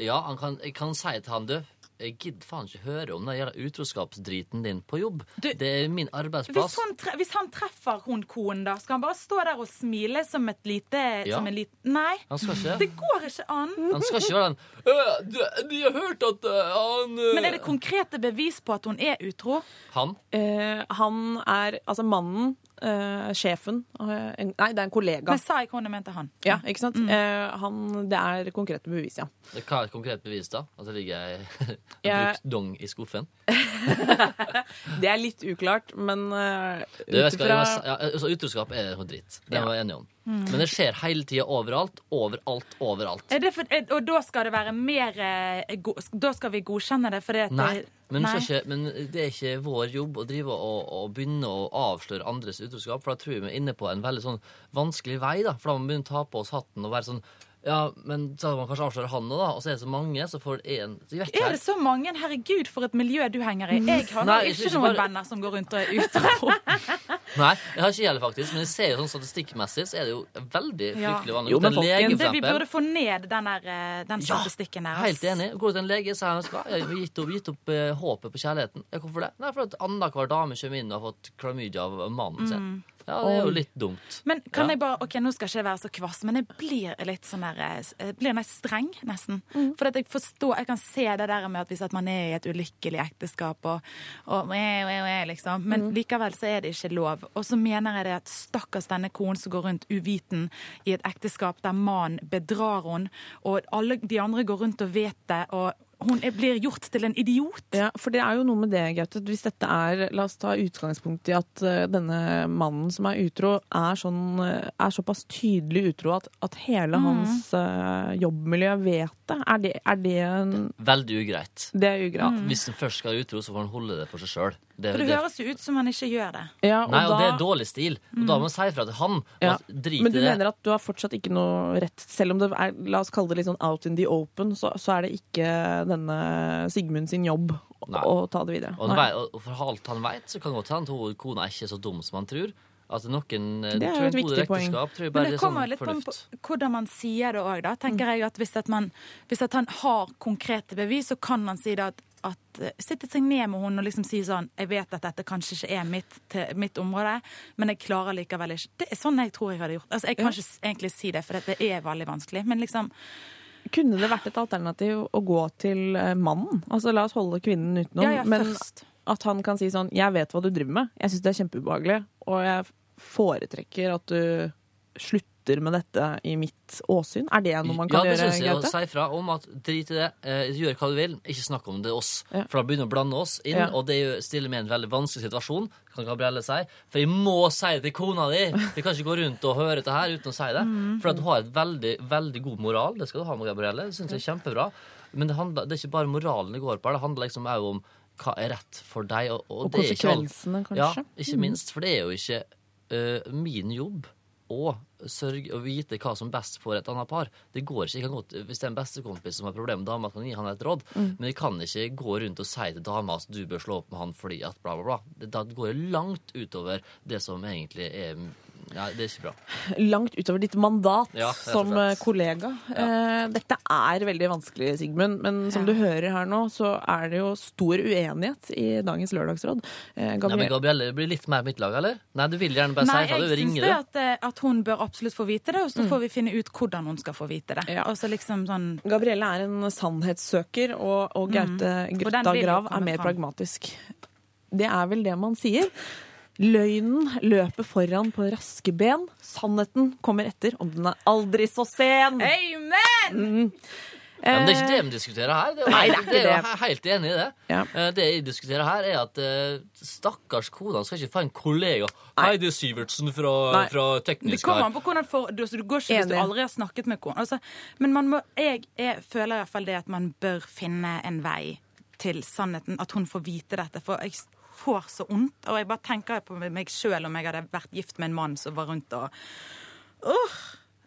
Ja, han kan, kan si til han, du jeg gidder faen ikke høre om den jævla utroskapsdriten din på jobb. Du- det er min Hvis arbeidsplass. han, tre hvis han treffer hun konen, da, skal han bare stå der og smile som et lite Ja. som en lit Nei, Han skal ikke det går ikke an. Han skal ikke være den «Øh, du- De har hørt at øh, han øh», Men er det konkrete bevis på at hun er utro? Han? Uh, han er altså mannen, eh, sjefen eh, en, Nei, det er en kollega. Men sa jeg hun jeg mente han? Ja, ikke sant? Eh, han, det er konkrete bevis, ja. Hva er et konkret bevis, da? At det ligger ei Jeg- brukt dong i skuffen? Det er litt uklart, men uh, ut jeg skal, jeg må- ja, altså, utroskap er noe dritt. Det Ja. var jeg enig om. Men det skjer hele tida overalt. Overalt, overalt. Er for, og da skal det være mer eh, Da skal vi godkjenne det det at Nei, men, nei. Ikke, men det er ikke vår jobb å drive og, og begynne å avsløre andres utroskap, for da tror jeg vi er inne på en veldig sånn vanskelig vei. da, For da må vi begynne å ta på oss hatten og være sånn Ja, men så man kanskje avslørt han nå, da, og så er det så mange, så får én Er det så mange? Herregud, for et miljø du henger i. Jeg har Nei, ikke- ikke noen bare- venner som går rundt og er utro. Nei, jeg har ikke gjelder faktisk, men jeg ser jo sånn statistikkmessig så er det jo veldig Ja. fryktelig vanlig. Jo, men lege, Det vi burde få ned den, der, eh, den statistikken der. Ja, Helt enig. Går du til en lege, så er han skal, jeg har gitt opp, gitt opp uh, håpet på kjærligheten. Hvorfor det? Nei, for at annenhver dame kommer inn og har fått klamydia av mannen sin. Ja, det er jo litt dumt. Men kan Ja. jeg bare, ok, Nå skal jeg ikke være så kvass, men jeg blir litt sånn der, eh, jeg blir nei, streng, nesten. For at jeg forstår, jeg kan se det der med at hvis at man er i et ulykkelig ekteskap og, og og eh, eh, liksom, Men likevel så er det ikke lov. Og så mener jeg det at stakkars denne konen som går rundt uviten i et ekteskap der mannen bedrar henne, og alle de andre går rundt og vet det, og hun er, blir gjort til en idiot. Ja, for det er jo noe med det, Gaute. Hvis dette er La oss ta utgangspunkt i at eh, denne mannen som er utro, er, sånn, eh, er såpass tydelig utro at, at hele hans uh, jobbmiljø vet det. Er det, er det en Veldig ugreit. Det er ugreit. Hvis en først skal være utro, så får han holde det for seg sjøl. For det høres jo ut som han ikke gjør det. Ja, og Nei, og det er dårlig stil. Og da må man si ifra til han. Ja. Drit Men du det. mener at du har fortsatt ikke noe rett Selv om det er, la oss kalle det litt sånn out in the open, så, så er det ikke denne Sigmund sin jobb Nei. å ta det videre. Og, og for alt han vet, så kan det godt hende at kona er ikke så dum som han tror. Altså noen eh, Det er jo et viktig poeng. Men det sånn kommer litt an på hvordan man sier det òg, da. Tenker jeg at hvis, at man, hvis at han har konkrete bevis, så kan han si det at, at eh, Sitte seg ned med henne og liksom si sånn Jeg vet at dette kanskje ikke er mitt, til, mitt område, men jeg klarer likevel ikke Det er sånn jeg tror jeg hadde gjort. Altså, Jeg kan ikke egentlig si det, for det er veldig vanskelig. Men liksom Kunne det vært et alternativ å gå til eh, mannen? Altså La oss holde kvinnen utenom. Ja, ja, men at han kan si sånn 'Jeg vet hva du driver med. Jeg syns det er kjempeubehagelig. Og jeg foretrekker at du slutter med dette i mitt åsyn. Er det noe man kan gjøre? ja, det syns jeg. Å si fra om at drit i det, eh, gjør hva du vil, ikke snakk om det oss. Ja. For da begynner du å blande oss inn, Ja. og det stiller meg i en veldig vanskelig situasjon, kan Gabrielle si. For jeg må si det til kona di! Vi kan ikke gå rundt og høre dette her uten å si det. Mm. For at du har et veldig, veldig god moral, det skal du ha med Gabrielle. Det syns jeg er kjempebra. Men det, handler, det er ikke bare moralen det går på, det handler liksom òg om hva er rett for deg. Og, og, Og det er ikke konsekvensene, kanskje? Ja, ikke minst. For det er jo ikke uh, min jobb å sørge og vite hva som best for et annet par. Det går ikke. Godt, hvis det er en bestekompis som har problemer med dama, kan jeg gi han et råd. Mm. Men jeg kan ikke gå rundt og si til dama at du bør slå opp med han fordi at bla, bla, bla. Da går det langt utover det som egentlig er Nei, det er ikke bra. Langt utover ditt mandat Ja, som eh, kollega. Ja. Dette er veldig vanskelig, Sigmund, men som du hører her nå, så er det jo stor uenighet i dagens lørdagsråd. Eh, Nei, men Gabrielle blir litt mer mitt lag, eller? Nei, du vil gjerne bare Nei, si fra. Du jeg syns ringer det at, eh, at hun bør absolutt få vite det, og Mm. så får vi finne ut hvordan hun skal få vite det. Ja. Og så liksom sånn Gabrielle er en sannhetssøker, og, og Gaute Mm. Grøtta Grav er mer fram. pragmatisk. Det er vel det man sier. Løgnen løper foran på raske ben. Sannheten kommer etter, om den er aldri så sen. Amen! Ja, men det er ikke det vi diskuterer her. Det er, Nei, det er ikke det er jo det. helt enig i det. Ja. Eh, Det jeg diskuterer her, er at eh, stakkars kona skal ikke få en kollega. Hei, det er Syvertsen fra, Nei. fra Det kommer her. an på hvordan for, du, altså, du går ikke hvis du aldri har snakket med kona. Altså, men man må, jeg, jeg føler i hvert fall det at man bør finne en vei til sannheten. At hun får vite dette. For jeg får så vondt. Og jeg bare tenker på meg sjøl om jeg hadde vært gift med en mann som var rundt og Åh,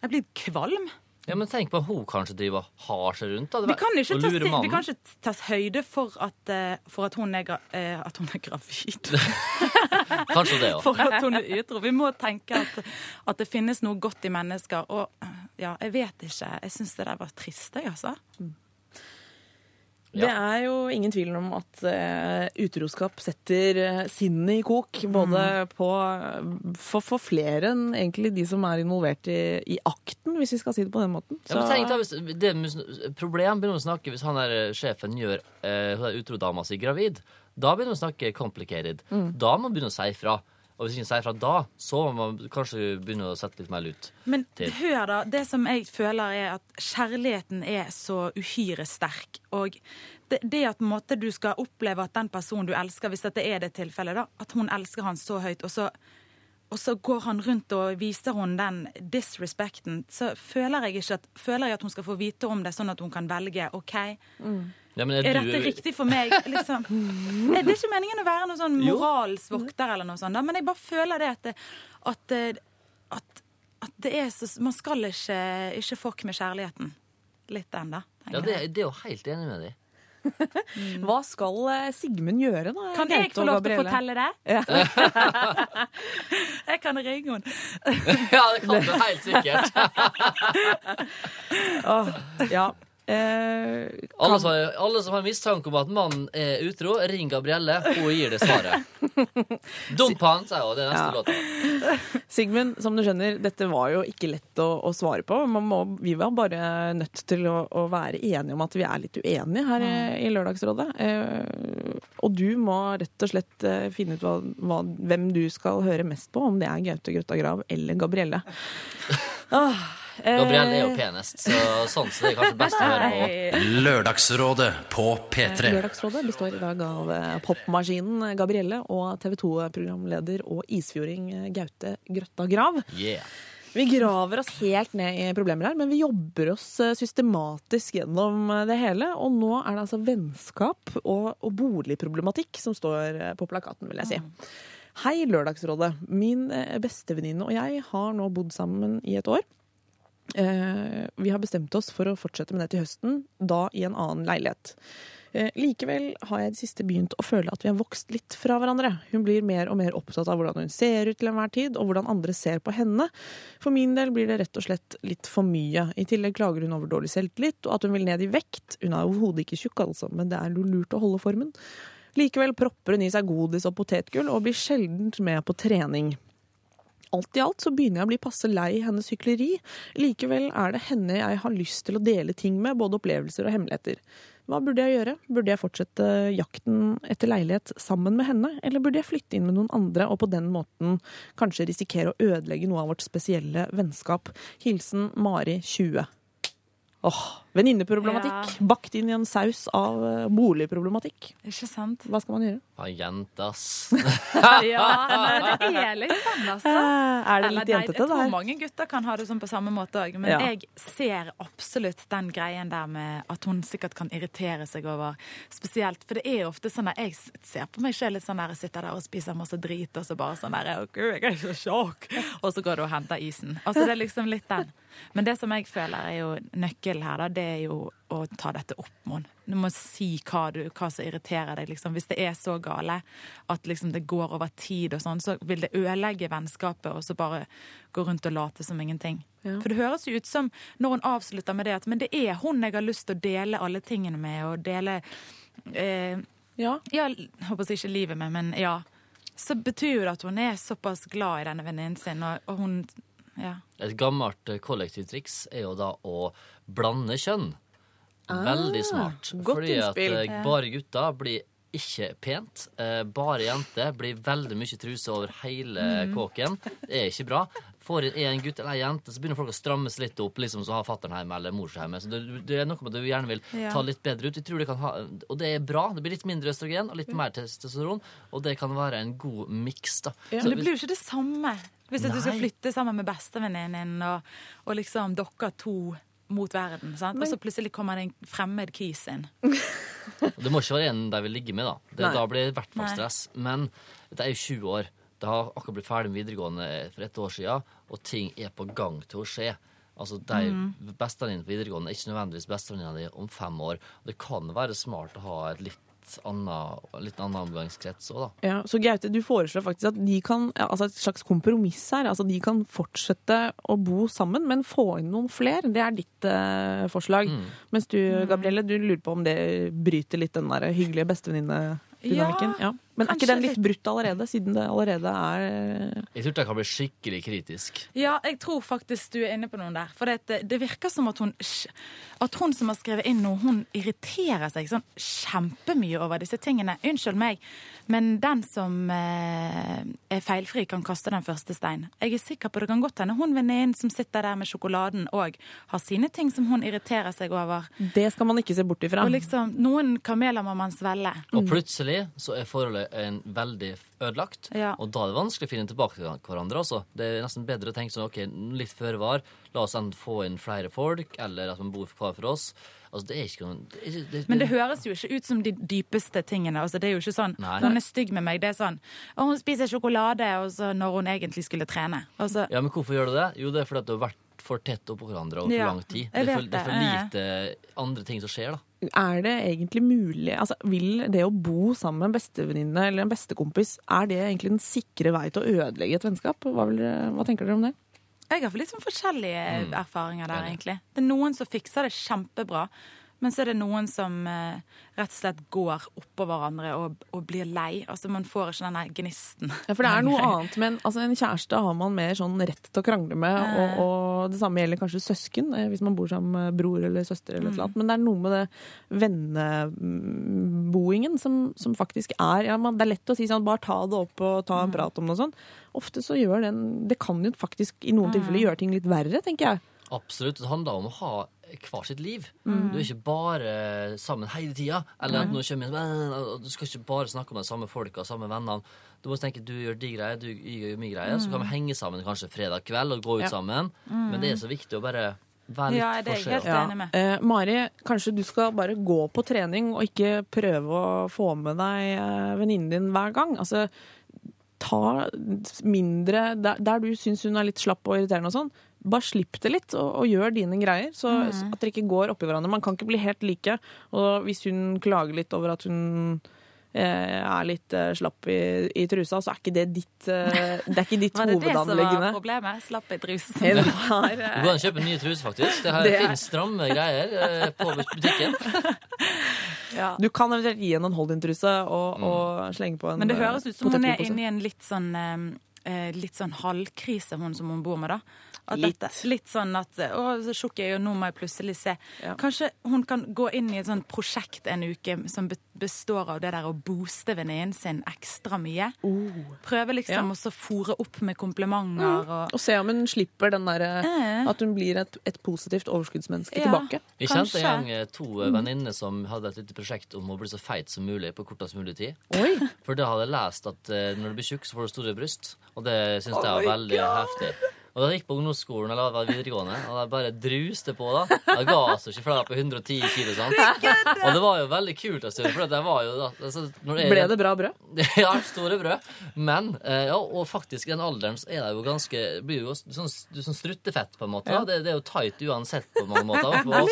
Jeg blir kvalm. Ja, men tenk på at hun kanskje driver har seg rundt. Da. Vi kan ikke ta, vi kan ikke ta høyde for at, eh, for at, hun, er, eh, at hun er gravid. Kanskje det òg. For at hun er utro. Vi må tenke at, at det finnes noe godt i mennesker. Og ja, jeg vet ikke. Jeg syns det der var trist, jeg, altså. Det er jo ingen tvil om at uh, utroskap setter uh, sinnet i kok. Både Mm. på for, for flere enn egentlig de som er involvert i, i akten, hvis vi skal si det på den måten. Ja, men tenk da, hvis det problem begynner å snakke hvis han der eh, sjefen gjør uh, utrodama si gravid. Da begynner hun å snakke complicated. Mm. Da må man begynne å si fra. Og hvis ikke sier fra da, så må man kanskje begynne å sette litt mer lut. Men Til. hør, da. Det som jeg føler, er at kjærligheten er så uhyre sterk. Og det, det at på en måte, du skal oppleve at den personen du elsker, hvis dette er det tilfellet, da, at hun elsker han så høyt, og så, og så går han rundt og viser hun den disrespekten, så føler jeg ikke at, føler jeg at hun skal få vite om det, sånn at hun kan velge OK. Ja, men Er du- dette riktig for meg? Liksom. Er det ikke meningen å være noen sånn moralsvokter, eller noe sånt, men jeg bare føler det at, det, at, det- at, at det er så Man skal ikke, ikke fuck med kjærligheten. Litt ennå. Ja, det, det er jo helt enig med deg. Hva skal eh, Sigmund gjøre, da? Kan jeg få lov til å fortelle det? jeg kan ringe henne. Ja, det kan du helt sikkert. oh, ja. Eh, Alle som, har, alle som har mistanke om at mannen er utro, ring Gabrielle. Hun gir det svaret. Dump han, sier hun. Det er neste Ja. låta. Sigmund, som du skjønner, dette var jo ikke lett å, å svare på. Man må, vi var bare nødt til å, å være enige om at vi er litt uenige her i, i Lørdagsrådet. Eh, og du må rett og slett eh, finne ut hva, hva, hvem du skal høre mest på, om det er Gaute Grøtta Grav eller Gabrielle. Ah, eh, Gabrielle er jo penest, så sånn så det er kanskje best å høre på. Lørdagsrådet på P3. Lørdagsrådet består i dag av eh, popmaskinen Gabrielle og TV 2-programleder og isfjording eh, Gaute Grøtta Grav. Yeah. Vi graver oss helt ned i problemer her, men vi jobber oss eh, systematisk gjennom eh, det hele. Og nå er det altså vennskap og, og boligproblematikk som står eh, på plakaten, vil jeg si. Hei, Lørdagsrådet. Min eh, bestevenninne og jeg har nå bodd sammen i et år. Eh, vi har bestemt oss for å fortsette med det til høsten, da i en annen leilighet. Eh, likevel har jeg i det siste begynt å føle at vi har vokst litt fra hverandre. Hun blir mer og mer opptatt av hvordan hun ser ut til enhver tid, og hvordan andre ser på henne. For min del blir det rett og slett litt for mye. I tillegg klager hun over dårlig selvtillit, og at hun vil ned i vekt. Hun er overhodet ikke tjukk, altså, men det er lurt å holde formen. Likevel propper hun i seg godis og potetgull, og blir sjelden med på trening. Alt i alt så begynner jeg å bli passe lei hennes hykleri. Likevel er det henne jeg har lyst til å dele ting med, både opplevelser og hemmeligheter. Hva burde jeg gjøre? Burde jeg fortsette jakten etter leilighet sammen med henne, eller burde jeg flytte inn med noen andre og på den måten kanskje risikere å ødelegge noe av vårt spesielle vennskap? Hilsen Mari 20. Åh, Venninneproblematikk bakt inn i en saus av eh, boligproblematikk. Ikke sant? Hva skal man gjøre? Ja, jente, ass. Ja, nei, det er litt sånn, altså. Er det Eller, litt det her? Jeg tror mange gutter kan ha det sånn på samme måte òg, men Ja. jeg ser absolutt den greien der med at hun sikkert kan irritere seg over spesielt. For det er jo ofte sånn at jeg ser på meg sjøl litt sånn der jeg sitter der og spiser masse drit, og så bare sånn der Å, gud, jeg er så sjokk. Og så går du og henter isen. Altså det er liksom litt den. Men det som jeg føler er jo nøkkelen her, da, det er jo å ta dette opp med henne. Du må si hva, du, hva som irriterer deg. Liksom. Hvis det er så gale at liksom, det går over tid, og sånn, så vil det ødelegge vennskapet og så bare gå rundt og late som ingenting. Ja. For det høres jo ut som, når hun avslutter med det, at men det er hun jeg har lyst til å dele alle tingene med, og dele eh, Ja. ja, jeg håper ikke livet med, men ja. Så betyr jo det at hun er såpass glad i denne venninnen sin, og hun ja. Et gammelt eh, kollektivtriks er jo da å blande kjønn. Veldig smart. Ah, godt fordi innspill. at bare gutter blir ikke pent. Eh, bare jenter blir veldig mye truse over hele Mm. kåken. Det er ikke bra. Får inn en gutt eller en jente, så begynner folk å strammes litt opp, liksom så har fatter'n hjemme eller mor hjemme. Så det, det er noe med at du gjerne vil Ja. ta litt bedre ut. Jeg tror det kan ha, og det er bra. Det blir litt mindre østrogen og litt mer testosteron, og det kan være en god miks, da. Ja. Så Men det blir jo ikke det samme hvis du skal flytte sammen med bestevenninnen din, og, og liksom dere to mot verden. Sant? Og så plutselig kommer det en fremmed kis inn. Det må ikke være en de vil ligge med, da. Det, da blir det i hvert fall stress. Men det er jo 20 år. Det har akkurat blitt ferdig med videregående for et år siden, og ting er på gang til å skje. Altså, de Mm. Bestevenninnene på videregående er ikke nødvendigvis bestevenninna di om fem år. Det kan være smart å ha et litt annet, litt annen omgangskrets òg, da. Ja, så Gaute, du foreslår faktisk at de kan, altså et slags kompromiss her. Altså de kan fortsette å bo sammen, men få inn noen flere. Det er ditt eh, forslag. Mm. Mens du, Gabrielle, du lurer på om det bryter litt den der hyggelige bestevenninne-dynamikken? Ja. Ja. Men er ikke den litt brutt allerede, siden det allerede er Jeg tror det kan bli skikkelig kritisk. Ja, jeg tror faktisk du er inne på noen der. For det, det virker som at hun At hun som har skrevet inn noe, hun irriterer seg sånn kjempemye over disse tingene. Unnskyld meg, men den som eh, er feilfri, kan kaste den første stein. Jeg er sikker på det kan godt hende hun venninnen som sitter der med sjokoladen òg, har sine ting som hun irriterer seg over. Det skal man ikke se bort ifra. Og liksom, noen kameler må man svelge. Og plutselig så er forholdet en veldig ødelagt, Ja. og da er det vanskelig å finne tilbake til hverandre. Også. Det er nesten bedre å tenke sånn, ok, litt føre var, la oss enten få inn flere folk, eller at man bor hver for oss. Altså, det er ikke noen det det, det, Men det høres jo ikke ut som de dypeste tingene. Altså, det er jo ikke sånn Nei. Når hun er stygg med meg, det er sånn Og hun spiser sjokolade og så når hun egentlig skulle trene. Altså, Ja, men hvorfor gjør du det? Jo, det er fordi at du har vært for tett oppå hverandre over for Ja, lang tid. Det er for, det er for lite andre ting som skjer, da. Er det egentlig mulig altså, Vil det å bo sammen med en bestevenninne eller en bestekompis, er det egentlig den sikre vei til å ødelegge et vennskap? Hva, vil hva tenker dere om det? jeg har litt sånn forskjellige Mm. erfaringer der, egentlig. Det er noen som fikser det kjempebra. Men så er det noen som eh, rett og slett går oppå hverandre og, og blir lei. Altså Man får ikke denne gnisten. Ja, for det er noe annet, men altså, en kjæreste har man mer sånn rett til å krangle med, og, og det samme gjelder kanskje søsken, eh, hvis man bor sammen med bror eller søster eller mm. noe. annet. Men det er noe med det venneboingen som, som faktisk er ja, man, Det er lett å si sånn, bare ta det opp og ta en prat om det og sånn. Ofte så gjør den Det kan jo faktisk i noen tilfeller gjøre ting litt verre, tenker jeg. Absolutt. Det handler om å ha hver sitt liv. Mm. Du er ikke bare sammen hele tida. Eller at nå kommer og Du skal ikke bare snakke med de samme folka og samme vennene. Du må tenke du gjør de greier, du gjør min greie. Så kan vi henge sammen kanskje fredag kveld og gå ut Ja. sammen. Men det er så viktig å bare være litt Ja, det er jeg helt enig med. Eh, Mari, kanskje du skal bare gå på trening og ikke prøve å få med deg eh, venninnen din hver gang. Altså, ta mindre Der, der du syns hun er litt slapp og irriterende og sånn, bare slipp det litt og, og gjør dine greier. Så, så at dere ikke går oppi hverandre. Man kan ikke bli helt like. Og hvis hun klager litt over at hun eh, er litt eh, slapp i, i trusa, så er ikke det ditt, eh, det er ikke ditt Var det det som var problemet? Slapp i trusen. Det var, Du kan kjøpe nye truser, faktisk. Det, her Det er- finnes stramme greier eh, på butikken. Du kan eventuelt gi henne en holdintruse og, mm. og, og slenge på en Men det høres ut som hun er inne i en litt sånn eh, litt sånn halvkrise, hun som hun bor med, da. At Litt. Dette, litt sånn at Å, så tjukk er nå må jeg plutselig se. Ja. Kanskje hun kan gå inn i et sånt prosjekt en uke som består av det der å booste venninnen sin ekstra mye. Prøve liksom Ja. Mm. å fòre opp med komplimenter og Og se om hun slipper den derre Eh. At hun blir et, et positivt overskuddsmenneske Ja. tilbake. Vi kjente en gang eh, to eh, venninner som hadde et lite prosjekt om å bli så feit som mulig på kortest mulig tid. Oi! For da hadde jeg lest at eh, når du blir tjukk, så får du store bryst. Og det syns jeg er veldig heftig. Og da jeg gikk på ungdomsskolen eller var videregående, og jeg bare druste på da. Jeg ga altså ikke, flere på 110 kilo. sant? Og det var jo veldig kult en stund, for det var jo da altså, når jeg- Ble det bra brød? ja, store brød. Men, eh, ja, og faktisk i den alderen så er det jo ganske blir jo sånn, sånn struttefett, på en måte. da. Det, det er jo tight uansett på mange måter. På.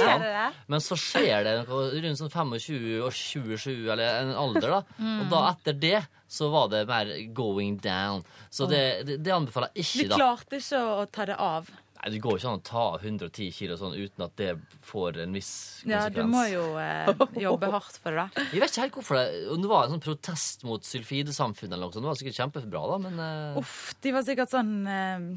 Men så skjer det noe rundt sånn 25 og 27, eller en alder, da. Og da etter det så var det mer going down. Så det, det, det anbefaler jeg ikke, da. Du klarte ikke å ta det av. Nei, Det går ikke an å ta 110 kilo sånn uten at det får en viss konsekvens. Ja, du må jo eh, jobbe hardt for det, da. Jeg vet ikke helt hvorfor det det var en sånn protest mot sylfidesamfunnet eller noe sånt. Det var sikkert kjempebra, da, men eh, Uff, de var sikkert sånn eh,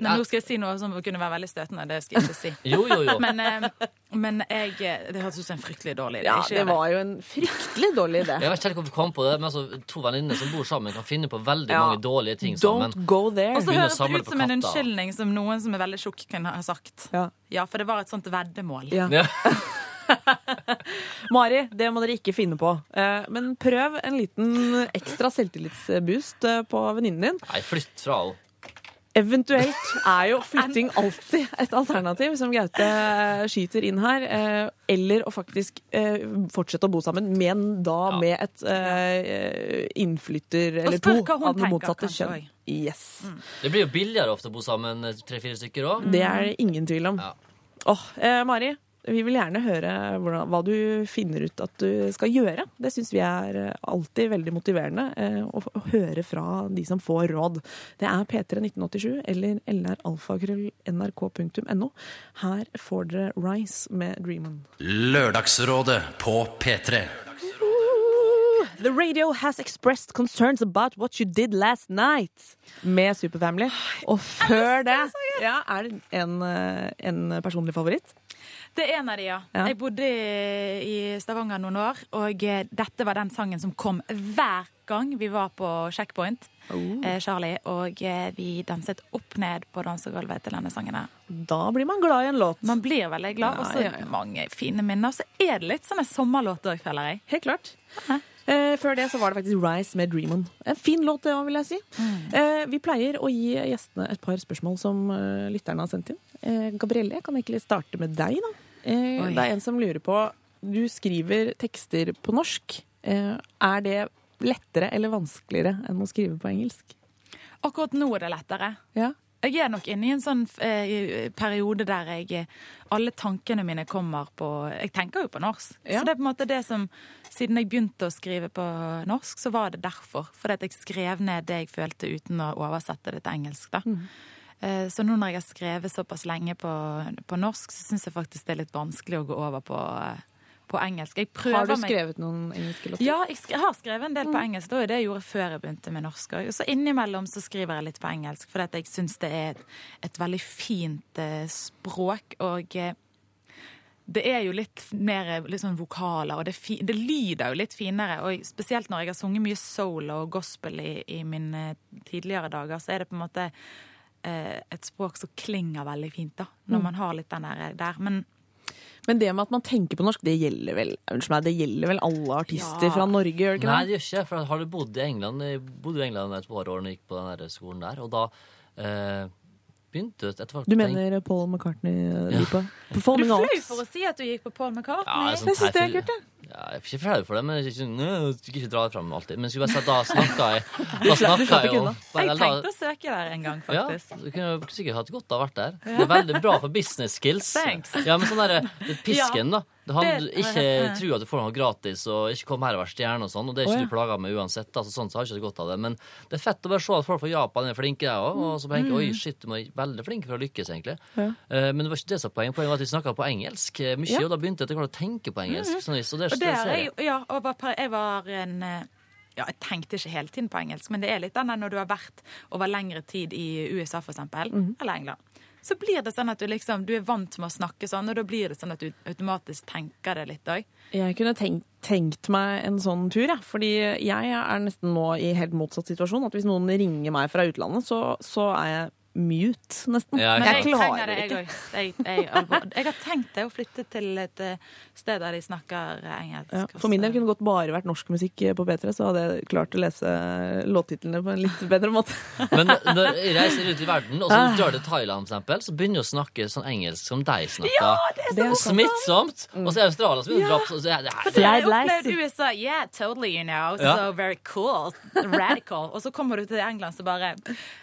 Ja. Nå skal jeg si noe som kunne være veldig støtende. Det skal jeg ikke si. Jo, jo, jo. Men, eh, men jeg Det hørtes ut som en fryktelig dårlig idé. Ja, Ikke det gjør var jo en fryktelig dårlig idé. Jeg vet ikke helt hvorfor vi kom på det, men altså, to venninner som bor sammen, kan finne på veldig Ja. mange dårlige ting sammen. Don't go there. Og så Begynne å høres det ut på som en katter. unnskyldning som noen som er veldig tjukk, kunne ha sagt. Ja. Ja, for det var et sånt veddemål. Ja. Ja. Mari, det må dere ikke finne på. Eh, Men prøv en liten ekstra selvtillitsboost eh, på venninnen din. Nei, flytt fra henne. Eventuelt er jo flytting alltid et alternativ, som Gaute skyter inn her. eh, Eller å faktisk eh, fortsette å bo sammen, men da med et eh, innflytter eller to av det motsatte kjønn. Yes. Det blir jo billigere ofte å bo sammen eh, tre-fire stykker òg. Det er det ingen tvil om. Åh, oh, Mari, vi vil gjerne høre hvordan, hva du finner ut at du skal gjøre. Det syns vi er eh, alltid veldig motiverende eh, å, å høre fra de som får råd. Det er P31987 eller lralfakrøll.nrk.no. Her får dere Rise med Dream On. Lørdagsrådet på P3. The radio has expressed concerns about what you did last night med Superfamily. Og før det ja, er det en, eh, en personlig favoritt. Det er en av de, ja. Ja. Jeg bodde i Stavanger noen år, og eh, dette var den sangen som kom hver gang vi var på Checkpoint, Oh. eh, Charlie, og eh, vi danset opp ned på dansegulvet til denne sangen. her. Da blir man glad i en låt. Man blir veldig glad, Ja, og så ja, ja. mange fine minner. Og Så er det litt sånne en sommerlåt òg, føler jeg. Helt klart. Eh, før det så var det faktisk Rise med Dream On. En fin låt, det òg, vil jeg si. Eh, vi pleier å gi gjestene et par spørsmål som eh, lytterne har sendt inn. Eh, Gabrielle, jeg kan egentlig starte med deg, da. Eh, det er en som lurer på Du skriver tekster på norsk. Eh, er det lettere eller vanskeligere enn å skrive på engelsk? Akkurat nå er det lettere. Ja. Jeg er nok inne i en sånn eh, periode der jeg eh, Alle tankene mine kommer på Jeg tenker jo på norsk. Ja. Så det er på en måte det som Siden jeg begynte å skrive på norsk, så var det derfor. Fordi at jeg skrev ned det jeg følte uten å oversette det til engelsk. da. Eh, Så nå når jeg har skrevet såpass lenge på, på norsk, så syns jeg faktisk det er litt vanskelig å gå over på, eh, på engelsk. Har du skrevet noen engelske låter? ja, jeg, har skrevet en del på engelsk. Det var det jeg gjorde før jeg begynte med norsk. Og så innimellom så skriver jeg litt på engelsk, fordi at jeg syns det er et, et veldig fint eh, språk. Og eh, det er jo litt mer sånn vokaler, og det, fi det lyder jo litt finere. Og spesielt når jeg har sunget mye soul og gospel i, i mine tidligere dager, så er det på en måte eh, et språk som klinger veldig fint, da. Når man har litt den der. der. Men Men det med at man tenker på norsk, det gjelder vel, meg, det gjelder vel alle artister Ja. fra Norge, gjør det ikke Nei, det? det gjør ikke. For har du bodd i England Jeg bodde i England et par år og gikk på den skolen der, og da eh, begynte jeg etter hvert Du mener Paul McCartney-dypet? er du fløy for å si at du gikk på Paul McCartney? Ja, Jeg synes det er kult, kult, Ja, jeg er ikke flau for det, men jeg er ikke, sånn, skal ikke dra det fram alltid. Men skulle bare si at da snakka jeg Da snakka jeg ikke jo bare- Jeg tenkte å søke der en gang, faktisk. Ja, du kunne sikkert hatt godt av å vært der. Det er veldig bra for business skills. Thanks. Ja, men sånn derre pisken, da. Det- ikke tro at du får noe gratis, og ikke kom her og vær stjerne og sånn. Og det er ikke ikke ja. du plaga med uansett. Altså, sånn så har jeg ikke godt av det. Men det er fett å bare se at folk fra Japan er flinke, der òg. Og så tenker jeg oi, shit, du må være veldig flink for å lykkes, egentlig. Ja. Uh, men det var ikke det som var poenget. Poenget var at vi snakka på engelsk eh, mye, Ja. og da begynte jeg etter hvert å tenke på engelsk. Sånn, så det, Det jeg, ja, og var, jeg var en eh, ja, Jeg tenkte ikke hele tiden på engelsk, men det er litt der når du har vært over lengre tid i USA, for eksempel, -hmm. eller England. Så blir det sånn at du liksom, du er vant med å snakke sånn, og da blir det sånn at du automatisk tenker det litt òg. Jeg kunne tenkt, tenkt meg en sånn tur, jeg. Fordi jeg er nesten nå i helt motsatt situasjon. At hvis noen ringer meg fra utlandet, så, så er jeg mute, nesten. Ja, jeg jeg klarer det, jeg ikke. Jeg, jeg, jeg har tenkt det å flytte til et eh, sted der de snakker eh, engelsk. Ja, for min del kunne det godt bare vært norsk musikk på P3, så hadde jeg klart å lese låttitlene på en litt bedre måte. Men når jeg reiser ut i verden, og så Ah. drar du til Thailand, for eksempel, så begynner du å snakke sånn engelsk som de snakker. Det er så Smittsomt! Og så er Australia som begynner å dra på så det det For det har jeg opplevde opplevd USA. Yeah, totally, you know. Ja. So very cool. Radical. Og så kommer du til England så bare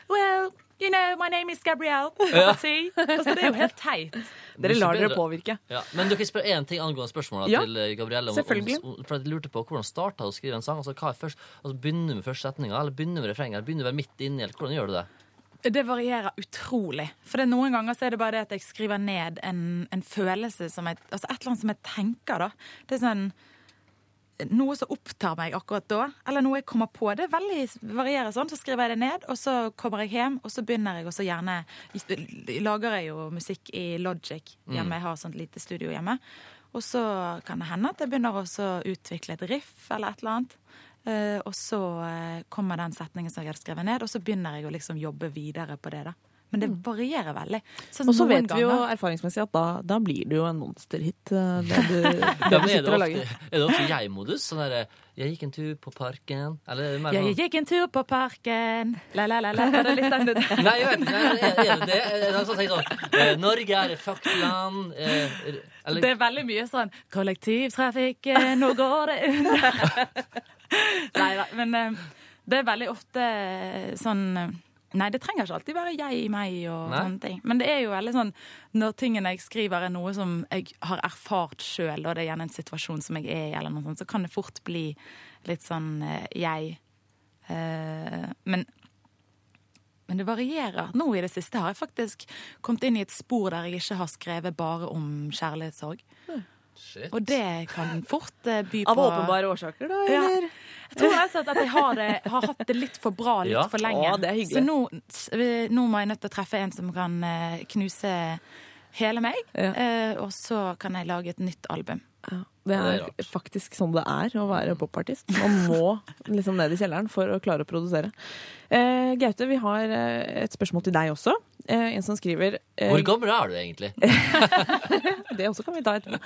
Well, you know, my name is Gabrielle. Ja. Altså, det er jo helt teit. Dere lar dere påvirke. Ja, men dere spør én ting angående spørsmålet Ja, til eh, Gabrielle. Om, selvfølgelig. om, for jeg lurte på Hvordan starta du å skrive en sang? Altså, hva er først, altså, Begynner du med første setninga, eller begynner du med refrenget? Eller begynner du midt inni, eller hvordan gjør du det? Det varierer utrolig. For det noen ganger så er det bare det at jeg skriver ned en, en følelse som jeg Altså et eller annet som jeg tenker, da. Det er sånn noe som opptar meg akkurat da, eller noe jeg kommer på. Det veldig varierer sånn. Så skriver jeg det ned, og så kommer jeg hjem, og så begynner jeg også gjerne Lager jeg jo musikk i Logic hjemme. Jeg har sånt lite studio hjemme. Og så kan det hende at jeg begynner også å utvikle et riff eller et eller annet. Eh, og så eh, kommer den setningen som jeg hadde skrevet ned, og så begynner jeg å liksom jobbe videre på det. da. Men det varierer veldig. Og så noen vet vi jo erfaringsmessig at da, da blir det jo en monsterhit, eh, det du, du er, sitter det og ofte, lager. er det ofte jeg-modus? Sånn derre Jeg gikk en tur på parken Eller er det mer sånn jeg gikk en tur på parken La, la, la, la. Er det litt den du Nei, jeg vet ikke. Er, er det det? Er det sånn, sånn eh, Norge er et fuckland. Eh, eller Det er veldig mye sånn Kollektivtrafikk, nå går det under. Nei da, men det er veldig ofte sånn Nei, det trenger ikke alltid være jeg, meg og Nei. sånne ting. Men det er jo veldig sånn når tingene jeg skriver er noe som jeg har erfart sjøl, og det er gjerne en situasjon som jeg er i, eller noe sånt, så kan det fort bli litt sånn eh, jeg. Eh, men men det varierer. Nå i det siste har jeg faktisk kommet inn i et spor der jeg ikke har skrevet bare om kjærlighetssorg. Shit. Og det kan fort eh, by på Av åpenbare årsaker, da? Ja. Jeg tror altså at jeg har, det, har hatt det litt for bra litt Ja. for lenge. Å, det er. Så nå, nå må jeg nødt til å treffe en som kan eh, knuse hele meg, Ja. eh, og så kan jeg lage et nytt album. Ja, det det er faktisk sånn det er å være popartist. Man må liksom ned i kjelleren for å klare å produsere. Eh, Gaute, vi har eh, et spørsmål til deg også. Eh, en som skriver eh, Hvor gammel er du egentlig? Det også kan vi ta etterpå.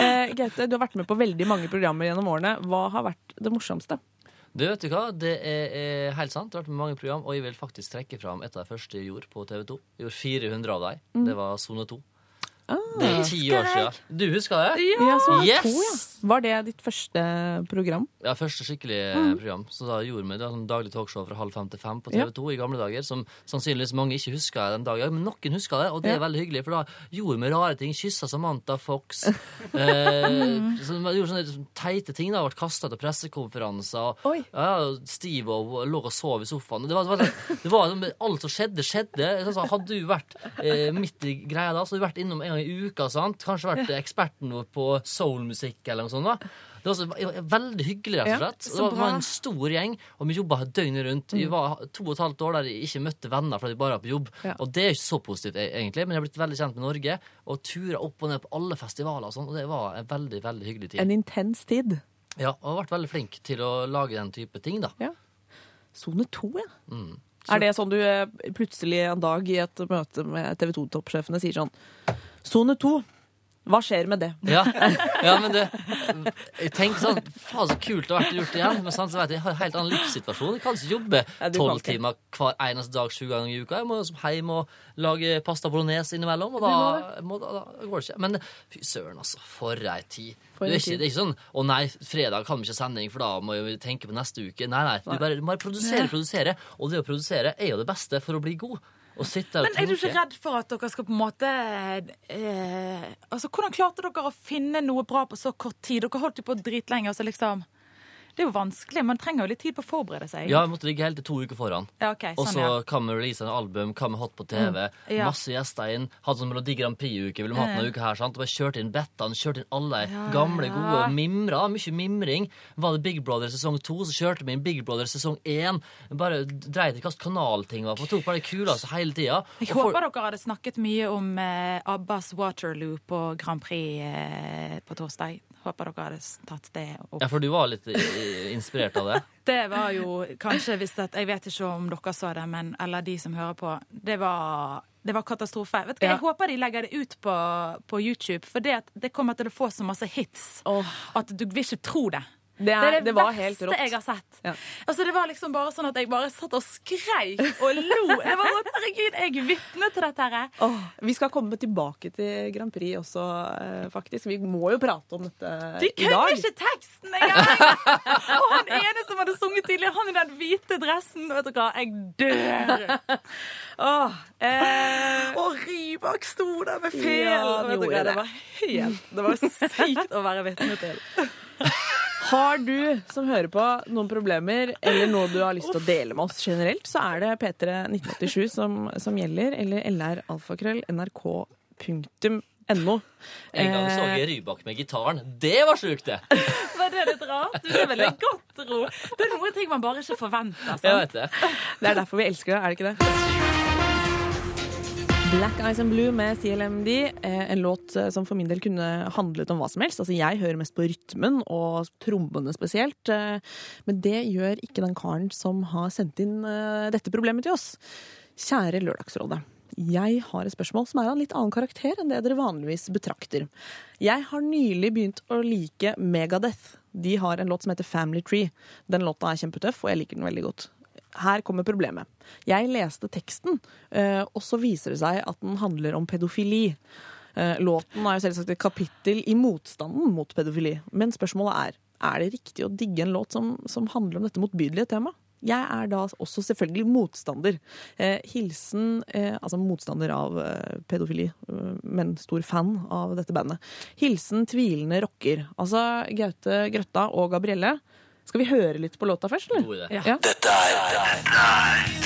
Eh, Gaute, du har vært med på veldig mange programmer gjennom årene. Hva har vært det morsomste? Du vet du hva, Det er, er helt sant. Det har vært med mange program, og jeg vil faktisk trekke fram et av de første jeg gjorde på TV 2. Jeg gjorde 400 av dem. Det var Sone 2. Det er ti år siden. Du husker det? Ja, så var Yes! to, ja. Var det ditt første program? Ja, første skikkelige program. Så da gjorde vi det var sånn daglig talkshow fra halv fem til fem på TV 2 i gamle dager, som sannsynligvis mange ikke husker den dagen, men noen husker det, og det er veldig hyggelig, for da gjorde vi rare ting. Kyssa Samantha Fox. Eh, så vi gjorde sånne teite ting. da, Ble kasta til pressekonferanser. Oi. Ja, Steve og lå og sov i sofaen. Det var, det var, det var Alt som skjedde, skjedde. Sånn, hadde du vært eh, midt i greia da, så hadde du vært innom en gang i uka. sant? Kanskje vært eksperten vår på soulmusikk eller noe sånt. da. Det var så, veldig hyggelig, rett og slett. Ja, det var, var en stor gjeng, og vi jobba døgnet rundt. Vi var to og et halvt år der vi ikke møtte venner fordi vi bare var på jobb. Ja. Og det er ikke så positivt, e- egentlig, men jeg har blitt veldig kjent med Norge og tura opp og ned på alle festivaler og sånn, og det var en veldig, veldig hyggelig tid. En intens tid. Ja, og jeg har vært veldig flink til å lage den type ting, da. Ja. Sone 2, ja. Mm. Er det sånn du eh, plutselig en dag i et møte med TV 2-toppsjefene sier sånn Sone 2. Hva skjer med det? Ja, ja men det tenker sånn Faen, så kult det har vært gjort igjen. Men sånn, så vet jeg, jeg har en helt annen livssituasjon. Jeg kan ikke jobbe tolv timer hver eneste dag sju ganger i uka. Jeg må hjem og lage pasta bolognese innimellom, og da, må, da, da går det ikke. Men fy søren, altså. For ei tid. For er ikke, tid. det er ikke sånn 'Å nei, fredag kan vi ikke sending, for da må vi tenke på neste uke'. Nei, nei. Du bare, du bare produsere, produsere. Og det å produsere er jo det beste for å bli god. Å sitter og Men er du ikke redd for at dere skal på en måte eh, Altså, Hvordan klarte dere å finne noe bra på så kort tid? Dere holdt jo på dritlenge. Altså, liksom, det er jo vanskelig. Man trenger jo litt tid på å forberede seg. Ja, jeg måtte ligge helt til to uker foran. Ja, ok, Og sånn, så ja. kan vi release en album, kan vi hot på TV. Ja. Masse gjester inn. Hadde sånn Melodi Grand Prix-uke. Ville vi hatt noen uker her, sant? Og bare kjørte inn Bettan, kjørte inn alle gamle, gode og mimra. Mye mimring. Var det Big Brother sesong to, så kjørte vi inn Big Brother sesong én. Bare dreit i hvilken kanalting var på. Tok bare det kuleste hele tida. Jeg håper dere hadde snakket mye om eh, Abbas Waterloo på Grand Prix eh, på torsdag. Håper dere hadde tatt det opp. Ja, for du var litt eh, inspirert av det? Det var jo kanskje hvis at, Jeg vet ikke om dere så det, men, eller de som hører på. Det var, det var katastrofe. Vet du, Ja. Jeg håper de legger det ut på, på YouTube, for det, det kommer til å få så masse hits oh. at du vil ikke tro det. Det, er, Det er det, det var helt rått. jeg har sett. Ja. Altså, det var liksom bare sånn at jeg bare satt og skreik og lo. Det var sånn, Herregud, jeg vitne til dette her. Oh, vi skal komme tilbake til Grand Prix også, eh, faktisk. Vi må jo prate om dette De i kunne dag. ikke teksten engang! Og han ene som hadde sunget tidligere, han i den hvite dressen. Vet du hva, jeg dør. Åh, eh, Og Rybak sto der med Ja, fel. han vet du hva, det. det var helt Det var sykt å være vitne til. Har du som hører på noen problemer eller noe du har lyst til å dele med oss generelt, så er det P3 1987 som, som gjelder, eller lralfakrøll.nrk.no. En gang så jeg Rybak med gitaren. Det var sjukt, det! Var det litt rart? Du er veldig godt ro. Det er noen ting man bare ikke forventer. Jeg vet det. Det er derfor vi elsker det, er det ikke det? Black Eyes and Blue med CLMD, eh, en låt eh, som for min del kunne handlet om hva som helst. Altså, jeg hører mest på rytmen og trommene spesielt, eh, men det gjør ikke den karen som har sendt inn dette problemet til oss. Kjære Lørdagsrådet. Jeg har et spørsmål som er av en litt annen karakter enn det dere vanligvis betrakter. Jeg har nylig begynt å like Megadeth. De har en låt som heter Family Tree. Den låta er kjempetøff, og jeg liker den veldig godt. Her kommer problemet. Jeg leste teksten, eh, og så viser det seg at den handler om pedofili. Eh, Låten er jo selvsagt et kapittel i motstanden mot pedofili. Men spørsmålet er er det riktig å digge en låt som, som handler om dette motbydelige temaet. Jeg er da også selvfølgelig motstander. Eh, hilsen Altså motstander av pedofili, men stor fan av dette bandet. Hilsen tvilende rocker. Altså Gaute Grøtta og Gabrielle. Skal vi høre litt på låta først, eller? Ja. Ja. Dette er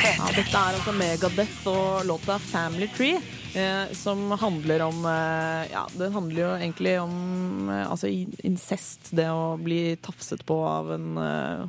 Ja, dette er altså Megadeth og låta 'Family Tree'. Eh, som handler om eh, Ja, den handler jo egentlig om eh, altså incest. Det å bli tafset på av en eh,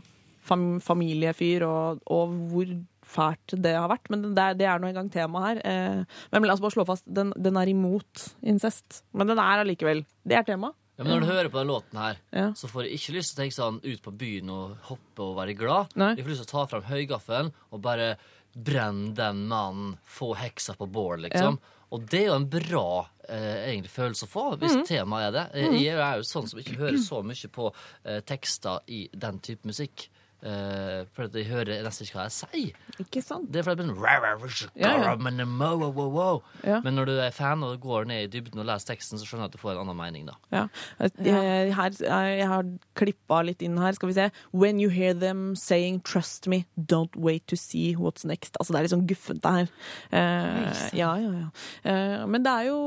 fam familiefyr, og, og hvor fælt det har vært. Men det er, det er nå engang tema her. Eh, men la oss bare slå fast, den, den er imot incest. Men den er allikevel Det er tema. Ja, men når du hører på den låten her, Ja. så får jeg ikke lyst til å tenke sånn ut på byen og hoppe og være glad. Nei. Jeg får lyst til å ta fram høygaffelen og bare brenne den mannen, få heksa på bål, liksom. Og det er jo en bra eh, egentlig følelse å få, hvis Mm. temaet er det. Eh, Jeg er jo sånn som ikke hører så mye på eh, tekster i den type musikk. Eh, for at jeg hører nesten ikke hva jeg sier. Ikke sant? Det er fordi det blir Ja, ja. men, wow, wow, wow, wow. Ja. men når du er fan og går ned i dybden og leser teksten, så skjønner jeg at du får en annen mening, da. Ja. Jeg, her, jeg har klippa litt inn her. Skal vi se. When you hear them saying 'trust me, don't wait to see what's next'. Altså Det er litt sånn guffent, det her. Uh, ja, ja, ja. Uh, men det er jo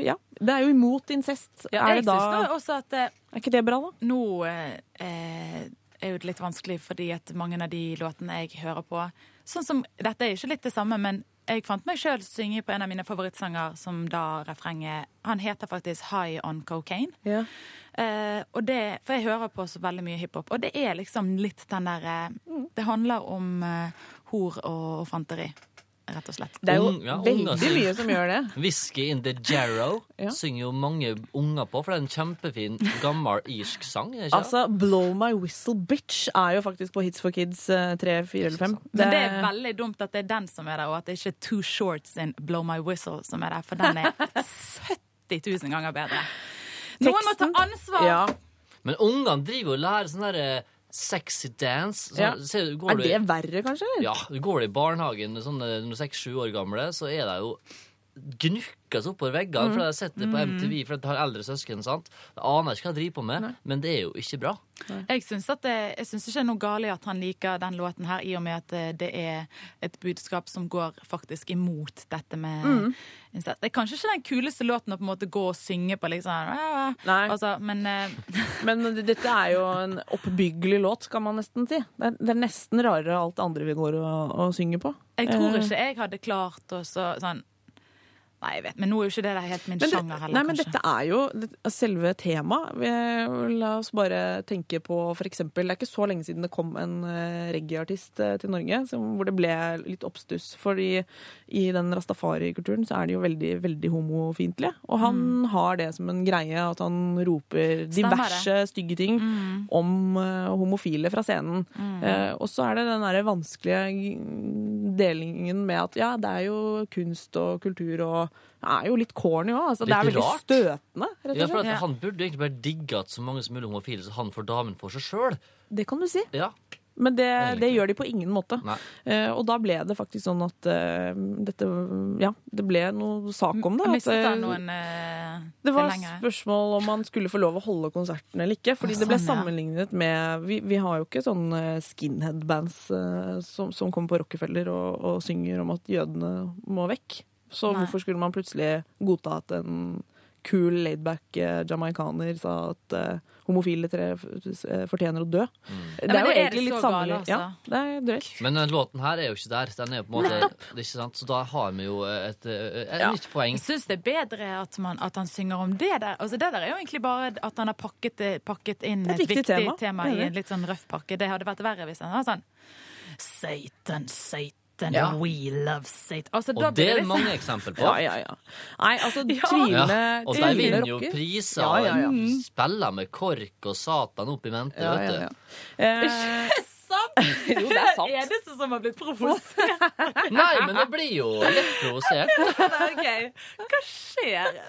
Ja, det er jo imot incest. Ja, er jeg det da også at eh, Er ikke det bra, da? nå eh, eh, er jo litt vanskelig fordi at mange av de låtene jeg hører på Sånn som, Dette er jo ikke litt det samme, men jeg fant meg sjøl synge på en av mine favorittsanger som da refrenget Han heter faktisk High On Cocaine. Ja. Eh, og det, for jeg hører på så veldig mye hiphop, og det er liksom litt den derre Det handler om eh, hor og, og fanteri, rett og slett. Det er jo Ung- ja, veldig unger mye som gjør det. Whisky in the Jarrow Ja. synger jo mange unger på, for det er en kjempefin, gammel irsk sang. er det Ikke? Altså, 'Blow My Whistle Bitch' er jo faktisk på Hits for Kids eh, 3, 4 eller 5. Men det er veldig dumt at det er den som er der, og at det ikke er Two Shorts in Blow My Whistle som er der, for den er 70 000 ganger bedre. Noen må ta ansvar! Ja. Men ungene driver jo og lærer sånn derre sexy dance. Så, Ja. ser du- går Er du- det verre, kanskje? eller? Ja, du i barnehagen når du er seks-sju år gamle, så er det jo gnukkes oppover veggene. For jeg har sett det på MTV, for jeg har eldre søsken. sant? Jeg aner ikke hva jeg driver på med, men det er jo ikke bra. Jeg syns, det, jeg synes ikke det er noe galt i at han liker den låten her, i og med at det, det er et budskap som går faktisk imot dette med incest. Det er kanskje ikke den kuleste låten å på en måte gå og synge på, liksom. Nei. Altså, men eh, Men dette er jo en oppbyggelig låt, kan man nesten si. Det er, det er nesten rarere alt det andre vi går og, og synger på. jeg tror Eh, ikke jeg hadde klart å så, sånn Nei, jeg vet, men nå er jo ikke det der helt min det, sjanger heller, nei, men kanskje. dette er jo det- selve temaet. La oss bare tenke på eksempel Det er ikke så lenge siden det kom en reggae-artist eh, til Norge som, hvor det ble litt oppstuss. Fordi i den rastafari-kulturen så er de jo veldig, veldig homofiendtlige. Og han har det som en greie at han roper diverse Stemmer stygge ting Mm. om eh, homofile fra scenen. Eh, og så er det den derre vanskelige delingen med at ja, det er jo kunst og kultur og er jo litt corny òg. Altså, det er veldig rart. støtende, rett Ja, for at Han burde egentlig bare digge at så mange som mulig homofile, så han får damen for seg sjøl. Det kan du si. Ja. Men det, det gjør de på ingen måte. Eh, og da ble det faktisk sånn at eh, dette Ja, det ble noe sak om det. at, eh, noen eh, Det var spørsmål om man skulle få lov å holde konserten eller ikke. Fordi det ble sånn, sammenlignet med Vi, vi har jo ikke sånn eh, skinhead-bands eh, som, som kommer på Rockefeller og, og synger om at jødene må vekk. Så Nei. hvorfor skulle man plutselig godta at en cool, laidback eh, jamaikaner sa at eh, homofile tre eh, fortjener å dø? Det er jo det er egentlig litt sammenlig. altså. Ja, det er drøyt. Men den låten her er jo ikke der. Den er jo på en måte det er ikke sant? Så da har vi jo et, et, Ja. nytt poeng. Jeg syns det er bedre at, man, at han synger om det der. Altså det der er jo egentlig bare at han har pakket, pakket inn et et viktig viktig, tema. tema, er i en litt sånn røff pakke. Det hadde vært verre hvis han var sånn Satan, Satan, Ja. we love Satan. Altså, Og det er liksom mange eksempler på. Ja, ja, ja. Nei, altså, Ja. tvilende, Ja, og de vinner jo priser Ja, ja, ja. og spiller med kork og Satan opp i mente. Ja, vet ja, du. ja. Eh, sant! jo, det er sant. eneste som har blitt provosert. Nei, men det blir jo litt provosert. OK, hva skjer?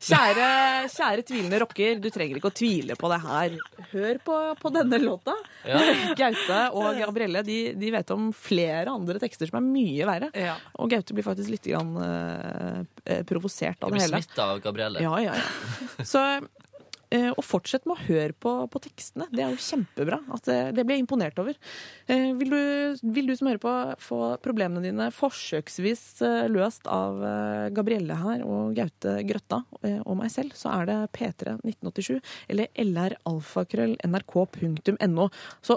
Kjære, kjære tvilende rocker, du trenger ikke å tvile på det her. Hør på, på denne låta. Ja. Gaute og Gabrielle de, de vet om flere andre tekster som er mye verre. Ja. Og Gaute blir faktisk litt grann, eh, eh, provosert av Jeg det blir hele. smitta av Gabrielle. Ja, ja, ja. Så, og fortsett med å høre på, på tekstene. Det er jo kjempebra. At det, det blir jeg imponert over. Eh, vil, du, vil du som hører på få problemene dine forsøksvis eh, løst av eh, Gabrielle her og Gaute Grøtta eh, og meg selv, så er det P3 1987 eller lralfakrøll.nrk.no. Så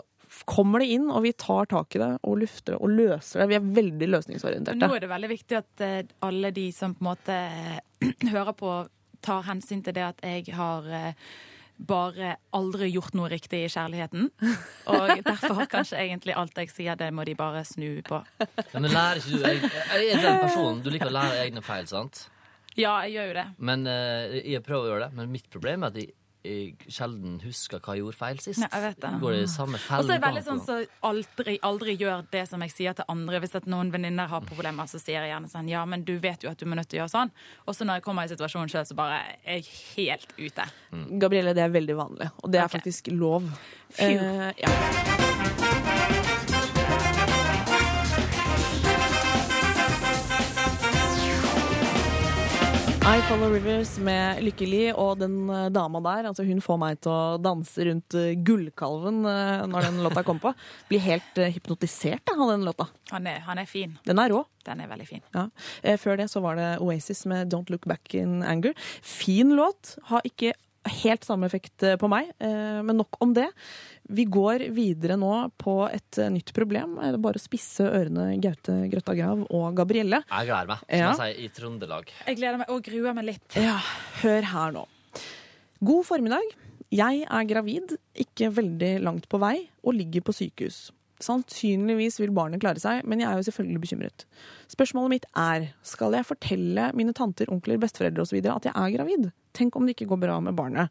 kommer det inn, og vi tar tak i det og lufter det og løser det. Vi er veldig løsningsorienterte. Nå er det veldig viktig at eh, alle de som på en måte hører på, tar hensyn til det at jeg har eh, bare aldri gjort noe riktig i kjærligheten. Og derfor kanskje egentlig alt jeg sier, det må de bare snu på. Ja, men lærer ikke du Jeg, jeg er den personen du liker å lære egne feil, sant? Ja, jeg gjør jo det. Men eh, Jeg prøver å gjøre det, men mitt problem er at jeg, jeg sjelden husker hva jeg gjorde feil sist. Nei, jeg vet det. Går i samme Og så er det veldig sånn så aldri, aldri gjør det som jeg sier til andre. Hvis at noen venninner har problemer, så sier jeg gjerne sånn Ja, men du vet jo at du må nødt til å gjøre sånn. Og så når jeg kommer i situasjonen sjøl, så bare er jeg helt ute. Gabrielle, det er veldig vanlig, og det er okay. faktisk lov. Phew. Uh, ja. I Follow Rivers med Lykkelig, og den eh, dama der, altså hun får meg til å danse rundt eh, Gullkalven eh, når den låta kommer på. Blir helt hypnotisert av den låta. Han er, han er fin. Den er rå. Den er veldig fin. Ja. Før det så var det Oasis med Don't Look Back In Anger. Fin låt. Har ikke helt samme effekt eh, på meg, eh, men nok om det. Vi går videre nå på et eh, nytt problem. Det er bare å spisse ørene Gaute Grøtta Grav og Gabrielle. Jeg gleder meg, som Ja. jeg sier i Trøndelag. Jeg gleder meg og gruer meg litt. Ja, hør her nå. God formiddag. Jeg er gravid, ikke veldig langt på vei, og ligger på sykehus. Sannsynligvis vil barnet klare seg, men jeg er jo selvfølgelig bekymret. Spørsmålet mitt er, skal jeg fortelle mine tanter, onkler, besteforeldre osv. at jeg er gravid? Tenk om det ikke går bra med barnet.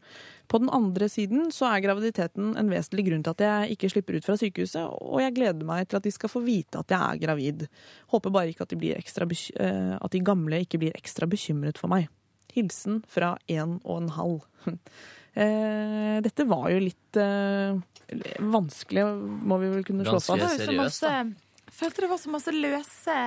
På den andre siden så er graviditeten en vesentlig grunn til at jeg ikke slipper ut fra sykehuset, og jeg gleder meg til at de skal få vite at jeg er gravid. Håper bare ikke at de, ekstra eh, at de gamle ikke blir ekstra bekymret for meg. Hilsen fra en og en halv. Eh, dette var jo litt eh, vanskelig, må vi vel kunne slå fast. Ganske seriøst, masse, følte det var så masse løse,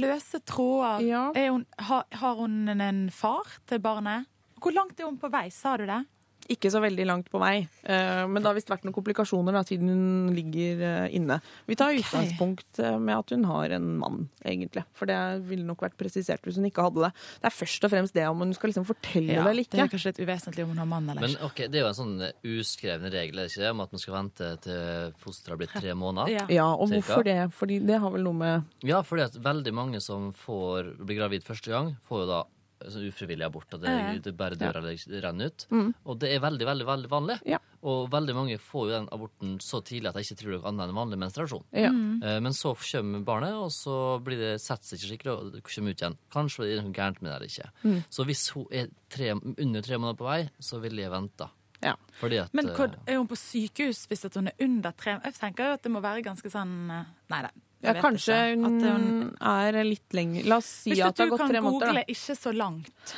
løse tråder. Ja. Er hun, har, har hun en far til barnet? Hvor langt er hun på vei, sa du det? Ikke så veldig langt på vei, eh, men det har visst vært noen komplikasjoner da, siden hun ligger eh, inne. Vi tar utgangspunkt eh, med at hun har en mann, egentlig. For det ville nok vært presisert hvis hun ikke hadde det. Det er først og fremst det om hun skal liksom fortelle det eller det er kanskje litt uvesentlig om hun har mann eller Men ikke. ok, Det er jo en sånn uskreven regel er ikke det, om at man skal vente til fosteret har blitt tre måneder. Ja. Ja, og Cirka. hvorfor det? Fordi det har vel noe med Ja, fordi at veldig mange som får, blir gravid første gang, får jo da sånn ufrivillig abort. og det, det bare dør eller renner ut. Mm. Og det er veldig veldig, veldig vanlig. Ja. Og veldig mange får jo den aborten så tidlig at de ikke tror det er annet enn vanlig menstruasjon. Ja. Mm. Men så kommer barnet, og så blir det setter seg ikke skikkelig, og det kommer ut igjen. Kanskje det er noe gærent med det eller ikke. Mm. Så hvis hun er tre, under tre måneder på vei, så ville jeg venta. Ja. Fordi at Men eh, er hun på sykehus hvis at hun er under tre Jeg tenker jo at det må være ganske sånn Nei, Nei jeg Ja, kanskje. At hun hun er litt lenger La oss si at det har gått tre måneder. Hvis du kan google. 'ikke så langt',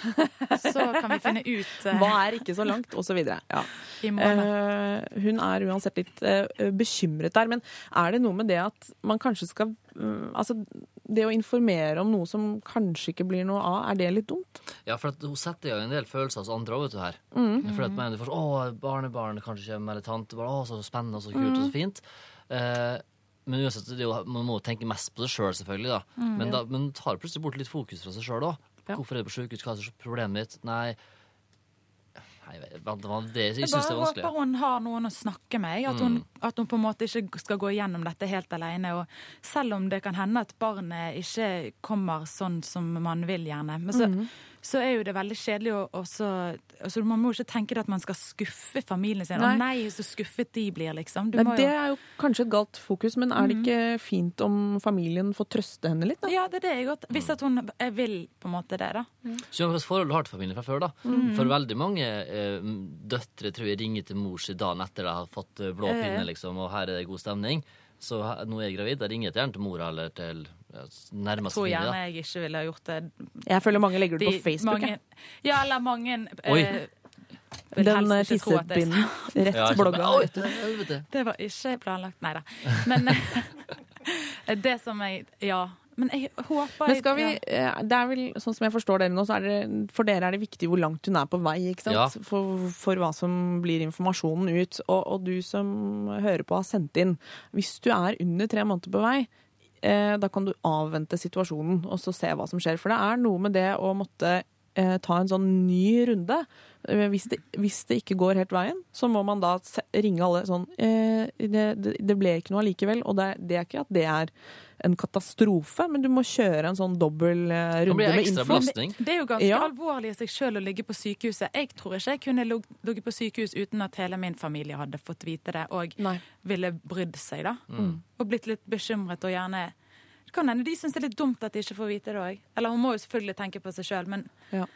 så kan vi finne ut uh... Hva er ikke så langt, og så videre. Ja. Uh. Eh, hun er uansett litt uh, bekymret der. Men er det noe med det at man kanskje skal mm, Altså, det å informere om noe som kanskje ikke blir noe av, er det litt dumt? Ja, for at hun setter jo en del følelser hos andre òg, vet du her. Mm. For at man får sånn, Å, barnebarn kanskje kommer, eller tantebarn. Å, så spennende og så kult og så fint. Men uansett, det er jo, man må tenke mest på seg sjøl, selv, selvfølgelig. da. Men, da, men tar plutselig bort litt fokus fra seg sjøl òg. Ja. Hvorfor er du på sjukehus? Hva er problemet ditt? Nei Nei, det var det jeg Jeg syns det er bare vanskelig. håper hun har noen å snakke med. At hun, at hun på en måte ikke skal gå gjennom dette helt alene. Og selv om det kan hende at barnet ikke kommer sånn som man vil, gjerne. Men så, så er jo det veldig kjedelig å også altså Man må jo ikke tenke at man skal skuffe familien sin. Å Nei. nei, så skuffet de blir, liksom. Du Nei, må det jo er jo kanskje et galt fokus, men er det ikke fint om familien får trøste henne litt? da? Ja, det er det jeg godt Hvis at hun eh, vil på en måte det, da. Så hva slags forhold du har til familien fra før, da. Mm. For veldig mange eh, døtre tror jeg ringer til mor si dagen etter de har fått eh, blå pinne, liksom, og her er det god stemning. Så nå er jeg gravid. Jeg ringer gjerne til mora eller til ja, Jeg Tror gjerne jeg ikke ville ha gjort det. Jeg føler mange legger det på Facebook. mange. Ja, eller mange Oi. eh, Den helst eh, er tissepinnen rett Ja, blogga. Det var ikke planlagt. Nei da. Men det som jeg Ja. Men jeg håper Men skal vi, eh, det er vel, sånn som jeg forstår dere nå, så er det, for dere er det viktig hvor langt hun er på vei, ikke sant? Ja. For, for hva som blir informasjonen ut. Og, og du som hører på har sendt inn. Hvis du er under tre måneder på vei, eh, da kan du avvente situasjonen og så se hva som skjer. For det er noe med det å måtte eh, ta en sånn ny runde. Eh, Hvis det, hvis det ikke går helt veien, så må man da ringe alle sånn eh, det, det, det ble ikke noe allikevel. Og det, det er ikke at det er en katastrofe, men du må kjøre en sånn dobbel eh, runde med info. belastning. Det er jo ganske Ja. alvorlig i seg sjøl å ligge på sykehuset. Jeg tror ikke jeg kunne ligget på sykehus uten at hele min familie hadde fått vite det og Nei. ville brydd seg, da. Mm. Og blitt litt bekymret og gjerne Det kan hende de syns det er litt dumt at de ikke får vite det òg. Eller hun må jo selvfølgelig tenke på seg sjøl, men Ja.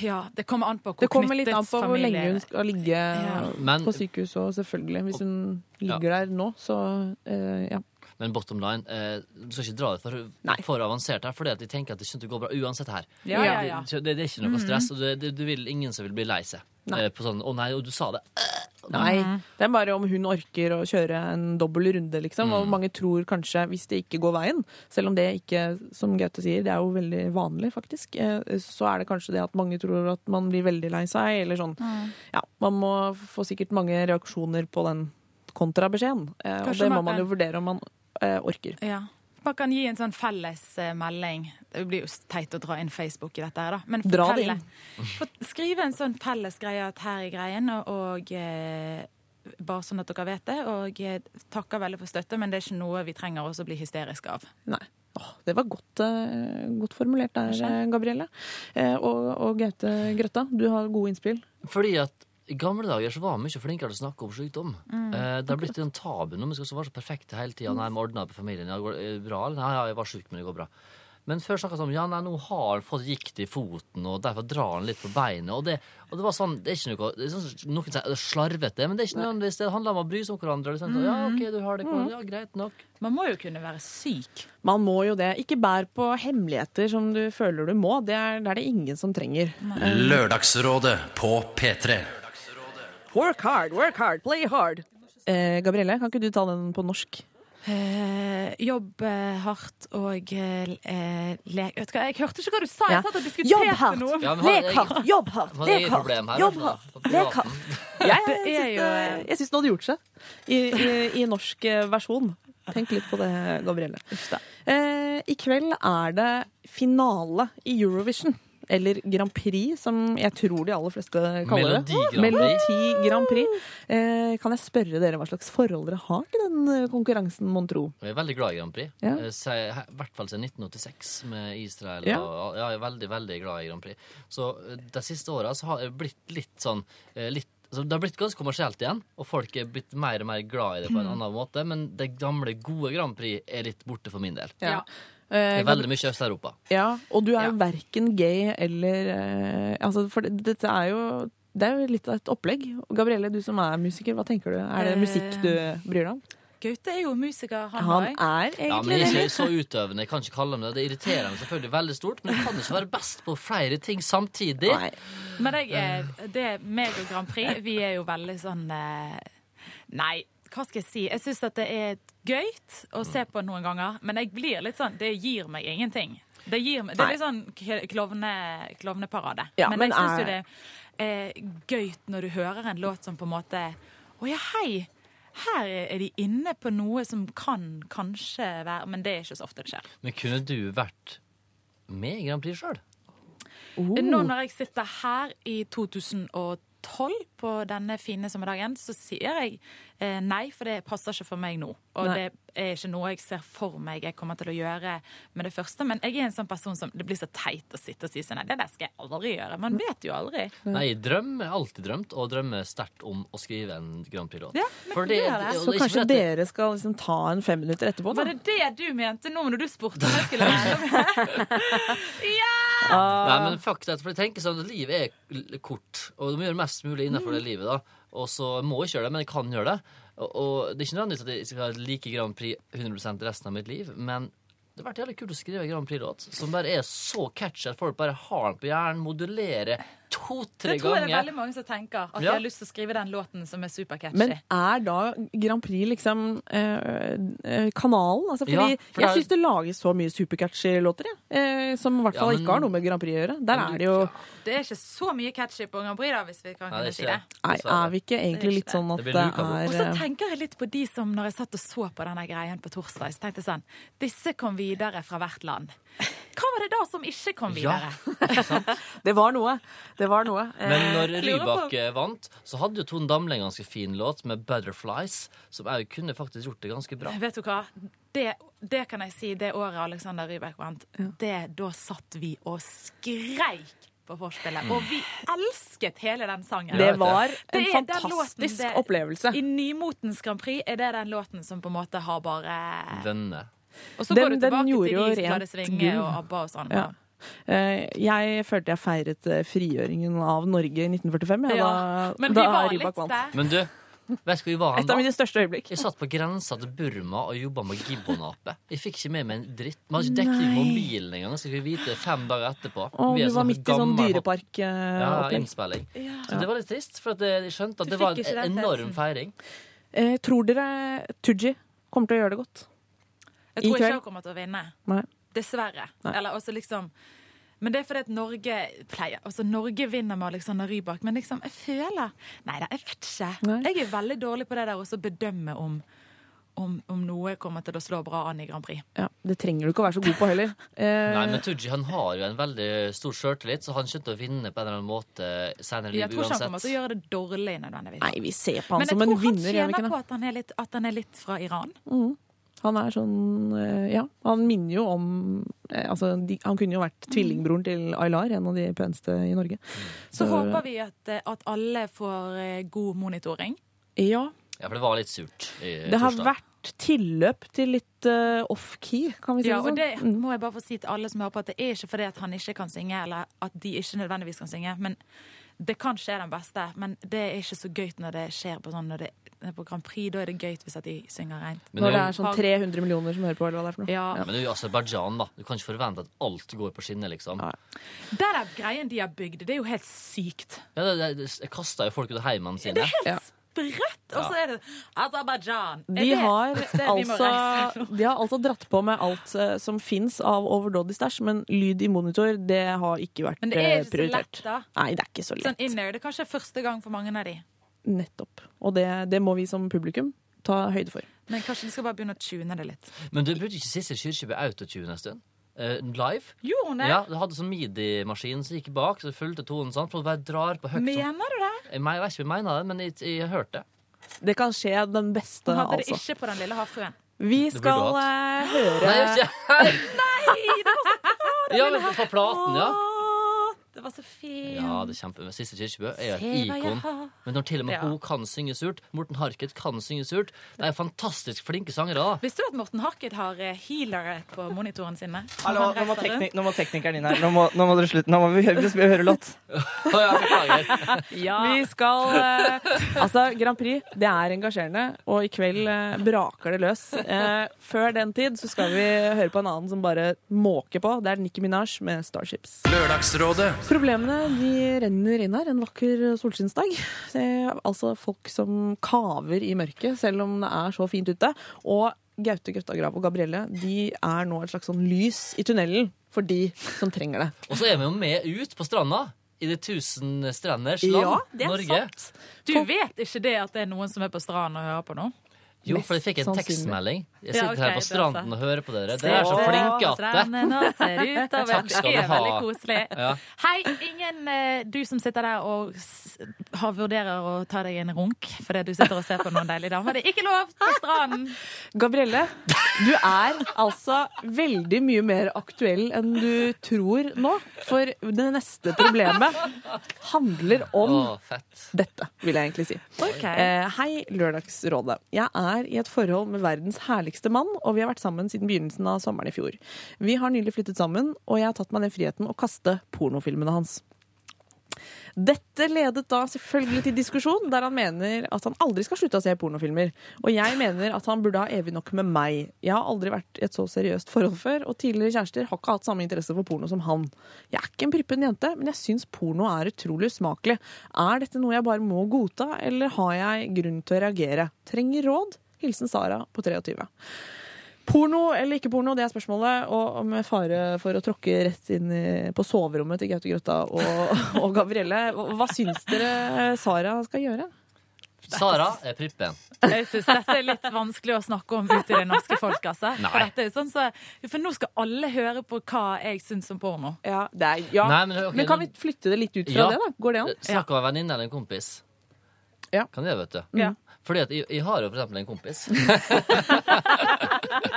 ja, det kommer an på hvor Det kommer litt knyttet an på hvor lenge hun skal ligge Ja. Men- på sykehuset, og selvfølgelig. Hvis hun ligger der nå, så eh, ja. Men bottom line, eh, du skal ikke dra det for, for avansert her, fordi at de tenker at det kommer til å gå bra uansett her. Ja, ja, ja. Det, det, det er ikke noe stress, og det, det, du vil ingen som vil bli lei seg. Nei. Eh, på sånn 'Å nei, og du sa det'. Nei. Det er bare om hun orker å kjøre en dobbel runde, liksom. Og Mm. mange tror kanskje, hvis det ikke går veien, selv om det ikke, som Gaute sier, det er jo veldig vanlig, faktisk, eh, så er det kanskje det at mange tror at man blir veldig lei seg, eller sånn. Ja, man må få sikkert mange reaksjoner på den kontrabeskjeden. Eh, og det må man jo vurdere om man orker. Ja. Man kan gi en sånn felles eh, melding. Det blir jo teit å dra inn Facebook i dette her, da. Men Dra det fortelle- inn. Skrive en sånn felles greie at her er greien, og, og eh, bare sånn at dere vet det. Og takker veldig for støtte, men det er ikke noe vi trenger også å bli hysteriske av. Nei. Åh, det var godt, eh, godt formulert der, eh, Gabrielle. Eh, og, og Gaute Grøtta, du har gode innspill. Fordi at i gamle dager så var vi mye flinkere til å snakke om sykdom. Eh, det har blitt en tabu når Vi skal så være så perfekte hele tida. Nei, vi ordna på familien. Ja, går det bra? eller? Nei, ja, jeg var sjuk, men det går bra. Men før snakka vi om ja, nei, nå har han fått gikt i foten, og derfor drar han litt på beinet. Og det, og det var sånn, det er ikke noe det er sånn, Noen sier det er slarvete, men det er ikke nødvendigvis det. Det handler om å bry seg om hverandre. Liksom. sånn, ja, ok, du har det, ja, greit nok. Man må jo kunne være syk. Man må jo det. Ikke bær på hemmeligheter som du føler du må. Det er det, er det ingen som trenger. Lørdagsrådet på P3. Work hard, work hard, play hard. Eh, Gabrielle, kan ikke du ta den på norsk? Eh, jobb eh, hardt og eh, eh, lek Vet du hva, jeg hørte ikke hva du sa. Jeg satt og Jobb diskuterte hardt. noe. Ja, men har- Lek hardt, jobb hardt, har lek hardt, her. jobb altså, hardt, på lek privaten. hardt. Jeg, Det er jo, det- jeg syns den hadde gjort seg i, i, i norsk eh, versjon. Tenk litt på det, Gabrielle. Eh, I kveld er det finale i Eurovision. Eller Grand Prix, som jeg tror de aller fleste kaller det. Melodi Grand Prix. Grand Prix. Eh, kan jeg spørre dere hva slags forhold dere har til den eh, konkurransen, mon tro? Jeg er veldig glad i Grand Prix. Ja. Eh, se- I hvert fall siden 1986 med Israel. Ja. Og, ja, jeg er veldig, veldig glad i Grand Prix. Så eh, de siste åra har jeg blitt litt sånn litt, så Det har blitt ganske kommersielt igjen, og folk er blitt mer og mer glad i det på en annen måte. Men det gamle, gode Grand Prix er litt borte for min del. Ja. Det Eh, er veldig mye i Øst-Europa. Ja, og du er jo Ja. verken gay eller eh, Altså, for det, dette er jo det er jo litt av et opplegg. Gabrielle, du som er musiker, hva tenker du? Er det Eh, musikk du bryr deg om? Gaute er jo musiker, han Han òg. er Ja, egentlig men jeg er ikke så utøvende. Jeg kan ikke kalle ham det. Det irriterer meg selvfølgelig veldig stort, men jeg kan ikke være best på flere ting samtidig. Nei. Men jeg er, det meg og Grand Prix, vi er jo veldig sånn Nei, hva skal jeg si? Jeg syns at det er gøy å se på noen ganger, men jeg blir litt sånn Det gir meg ingenting. Det, gir meg, det er litt sånn klovne- klovneparade. Ja, men, men jeg syns jo det er gøy når du hører en låt som på en måte Å ja, hei! Her er de inne på noe som kan kanskje være Men det er ikke så ofte det skjer. Men kunne du vært med i Grand Prix sjøl? Oh. Nå når jeg sitter her i 2012 på denne fine sommerdagen, så sier jeg eh, nei, for det passer ikke for meg nå. Og Nei. det er ikke noe jeg ser for meg jeg kommer til å gjøre med det første. Men jeg er en sånn person som det blir så teit å sitte og si sånn nei, det der skal jeg aldri gjøre. Man vet jo aldri. Nei, drøm er alltid drømt, og drømmer sterkt om å skrive en Grand Prix-låt. Ja, det- det. Så kanskje det... dere skal liksom ta en fem minutter etterpå, Var det det du mente nå når du spurte om jeg skulle være med? Nei, men fuck that, for jeg tenker sånn at livet er kort, og du må gjøre mest mulig innenfor det livet, da. Og så må jeg ikke gjøre det, men jeg kan gjøre det. Og, og det er ikke nødvendigvis at jeg skal ha like Grand Prix 100% resten av mitt liv, men det har vært jævlig kult å skrive Grand Prix-låt som bare er så catchy at folk bare har den på hjernen, modulerer to-tre ganger. Det tror jeg det er veldig mange som tenker. At Ja. de har lyst til å skrive den låten som er supercatchy. Men er da Grand Prix liksom eh, eh, kanalen? Altså, fordi Ja, for jeg er- syns det lages så mye supercatchy låter, jeg. Eh, som i hvert Ja, fall men- ikke har noe med Grand Prix å gjøre. Der er det jo Det er ikke så mye catchy på Grand Prix, da, hvis vi kan Nei, si det. Nei, er vi ikke egentlig ikke litt sånn at det, det er. Og så eh, tenker jeg litt på de som når jeg satt og så på denne greien på torsdag, så tenkte jeg sånn Disse kom videre fra hvert land. Hva var det da som ikke kom Ja. videre? Det var noe. Det var noe. Eh, Men når Rybak eh, vant, så hadde jo Tone Damli en ganske fin låt med 'Butterflies', som jeg kunne faktisk gjort det ganske bra. Vet du hva? Det, det kan jeg si, det året Alexander Rybak vant, det, da satt vi og skreik på forspillet. Og vi elsket hele den sangen. det var en det fantastisk låten, det- opplevelse. I nymotens Grand Prix er det den låten som på en måte har bare Denne. Og så Den- går du tilbake til de det svinge og ABBA og sånn. Ja. Eh, Jeg følte jeg feiret eh, frigjøringen av Norge i 1945. Ja, Ja, da, Men vi da var Rybak litt vant. der. Men du, vet du hva Et av mine største øyeblikk. Jeg satt på grensa til Burma og jobba med gibbonape. Jeg fikk ikke med meg en dritt. Vi hadde ikke dekning i mobilen engang, så fikk vi vite fem dager etterpå. Å, Vi er du var midt i sånn gammel- Ja, ja. innspilling. Så det var litt trist, for at jeg skjønte at Du det var en enorm feiring. Eh, tror dere Tooji kommer til å gjøre det godt? Jeg tror ikke hun kommer til å vinne. Nei. Dessverre. Nei. Eller også liksom men det er fordi at Norge pleier Altså, Norge vinner med Alexander Rybak, men liksom, jeg føler Nei da, jeg vet ikke. Nei. Jeg er veldig dårlig på det der å bedømme om, om, om noe kommer til å slå bra an i Grand Prix. Ja, Det trenger du ikke å være så god på heller. Eh, Nei, men Tooji han har jo en veldig stor sjøltillit, så han skjønte å vinne på en eller annen måte senere i Jeg tror ikke han kommer til å gjøre det dårlig nødvendigvis. nei, vi ser på han men som en vinner. Men jeg tror han tjener på at han, er litt, at han er litt fra Iran. Han er sånn eh, Ja, han minner jo om eh, Altså, de, han kunne jo vært tvillingbroren til Aylar, en av de peneste i Norge. Så håper vi at, eh, at alle får god monitoring. Ja, Ja, for det var litt surt i det har torsdag. vært vært tilløp til litt uh, off-key, kan vi si Ja, det og sånn. det Mm. må jeg bare få si til alle som hører på, at det er ikke fordi at han ikke kan synge, eller at de ikke nødvendigvis kan synge. Men det kan skje den beste, men det er ikke så gøy når det skjer på sånn når det på Grand Prix. Da er det gøy hvis at de synger rent. Men Når det er sånn 300 millioner som hører på, eller hva det er for noe. Ja. Men det er jo Aserbajdsjan, da. Du kan ikke forvente at alt går på skinner, liksom. Nei. Det er greien de har bygd, det er jo helt sykt. Ja, det, det, det, kasta jo folk ut av heimene sine. Det er Ja. Sprøtt! Og så er det Aserbajdsjan. Er De har, altså, de har altså dratt på med alt eh, som fins av overdådig stæsj, men lyd i monitor, det har ikke vært prioritert. Men det er ikke ikke så lett, da. Nei, det er ikke så lett. Sånn inner, Det er kanskje første gang for mange av de. Nettopp. Og det, det må vi som publikum ta høyde for. Men kanskje de skal bare begynne å tune det litt. Men du burde ikke Sissel Kyrkjebø autotune en stund? Eh, live? Gjorde hun det? Ja, det hadde sånn midi-maskin som gikk bak, så fulgte tonen sånn. For du bare drar på høyt sånn. Mener du det? Jeg, jeg vet ikke om jeg mener det, men jeg, jeg har hørt det. Det kan skje den beste, Hun hadde det altså. ikke på Den lille havfruen. Vi Det skal eh, Nei, høre jeg vet ikke. Ja, men på platen, ja. Det var så fint. Ja, det er kjempe. Men Sissel Kyrkjebø er jo et ikon. Men når til og med Ja. hun kan synge surt Morten Harket kan synge surt. Det er fantastisk flinke sangere. Visste du at Morten Harket har eh, healere på monitorene sine? Hallo, nå må, teknik, nå må teknikeren inn her. Nå må, nå må dere slutte. Nå må vi høre, vi høre låt. Ja, Vi skal eh, Altså, Grand Prix, det er engasjerende, og i kveld eh, braker det løs. Eh, før den tid så skal vi høre på en annen som bare måker på. Det er Nicki Minaj med Starships. Lørdagsrådet. Problemene de renner inn her en vakker solskinnsdag. Det er altså folk som kaver i mørket, selv om det er så fint ute. Og Gaute Grøtta Grav og Gabrielle de er nå et slags sånn lys i tunnelen for de som trenger det. Og så er vi jo med ut på stranda. I det tusen strenders land. Ja, det er Norge. sant. Du vet ikke det at det er noen som er på stranda og hører på nå? Jo, for jeg fikk en tekstmelding. Jeg Ja, sitter her på stranden og hører på dere. Dere er så flinke at det. Takk skal Det du ha. Ja. Hei, ingen eh, du som sitter der og har vurderer å ta deg en runk fordi du sitter og ser på noen deilige damer. Det er ikke lov på stranden! Gabrielle, du er altså veldig mye mer aktuell enn du tror nå. For det neste problemet handler om Å, dette, vil jeg egentlig si. Ok. Eh, hei, Lørdagsrådet. Jeg er i et forhold med verdens herligste mann, og vi har vært sammen siden begynnelsen av sommeren i fjor. Vi har nylig flyttet sammen, og jeg har tatt meg den friheten å kaste pornofilmene hans. Dette ledet da selvfølgelig til diskusjon, der han mener at han aldri skal slutte å se pornofilmer. Og jeg mener at han burde ha evig nok med meg. Jeg har aldri vært i et så seriøst forhold før, og tidligere kjærester har ikke hatt samme interesse for porno som han. Jeg er ikke en prippen jente, men jeg syns porno er utrolig usmakelig. Er dette noe jeg bare må godta, eller har jeg grunn til å reagere? Trenger råd? Hilsen Sara på 23. Porno eller ikke porno, det er spørsmålet. Og med fare for å tråkke rett inn på soverommet til Gaute Grøtta og, og Gabrielle. Hva syns dere Sara skal gjøre? Sara er prippen. Jeg syns dette er litt vanskelig å snakke om ute i det norske folk, altså. For, dette er sånn så, for nå skal alle høre på hva jeg syns om porno. Ja, det er, ja. Nei, men, okay, men kan vi flytte det litt ut fra Ja. det, da? Går det an? Snakk om en venninne eller en kompis. Ja. Kan jeg, vet du. Ja. Fordi at jeg, jeg har jo for eksempel en kompis.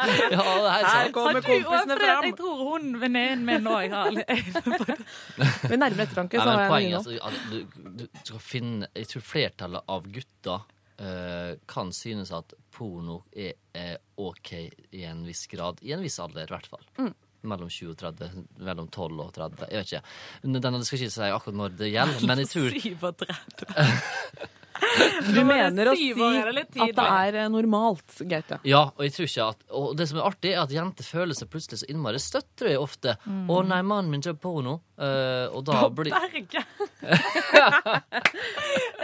ja, det er helt kommer kompisene fram! Jeg tror hun venninnen min òg har litt Ved nærmere ettertanke så men har jeg poenget en altså, at du, du skal finne Jeg tror flertallet av gutter uh, kan synes at porno er er, OK i en viss grad. I en viss alder, i hvert fall. Mm. Mellom 20 og 30. Mellom 12 og 30. Jeg vet ikke. Den, skal ikke si akkurat når det gjelder, men jeg tror 37. Du mener å si det at det er eh, normalt, Gaute. Ja, og jeg tror ikke at Og det som er artig, er at jenter føler seg plutselig så innmari støtt, tror jeg ofte. Mm. 'Å nei, mannen min kjøper porno', uh, og da blir Berge!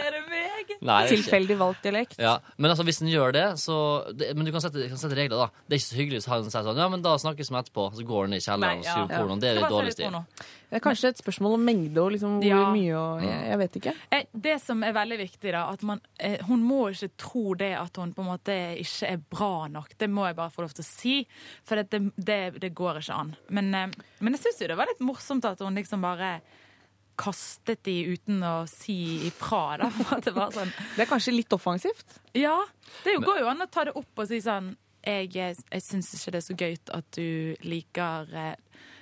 er det meg? Nei, det er. Tilfeldig valgt dialekt. Ja, Men altså, hvis den gjør det, så det, Men du kan sette, kan sette regler, da. Det er ikke så hyggelig hvis han sier sånn Ja, men da snakkes vi etterpå. Så går han i kjelleren Nei, og ja. skriver porno. Det er Skal litt Det er kanskje et spørsmål om mengde og liksom hvor Ja. mye og jeg, jeg vet ikke. Eh, Det som er veldig viktig, da, at man, eh, hun må ikke tro det at hun på en måte ikke er bra nok. Det må jeg bare få lov til å si, for det, det, det går ikke an. Men, eh, men jeg syns jo det var litt morsomt at hun liksom bare kastet de uten å si ifra, da. At det var sånn Det er kanskje litt offensivt? Ja. Det jo- går jo an å ta det opp og si sånn Jeg, jeg syns ikke det er så gøy at du liker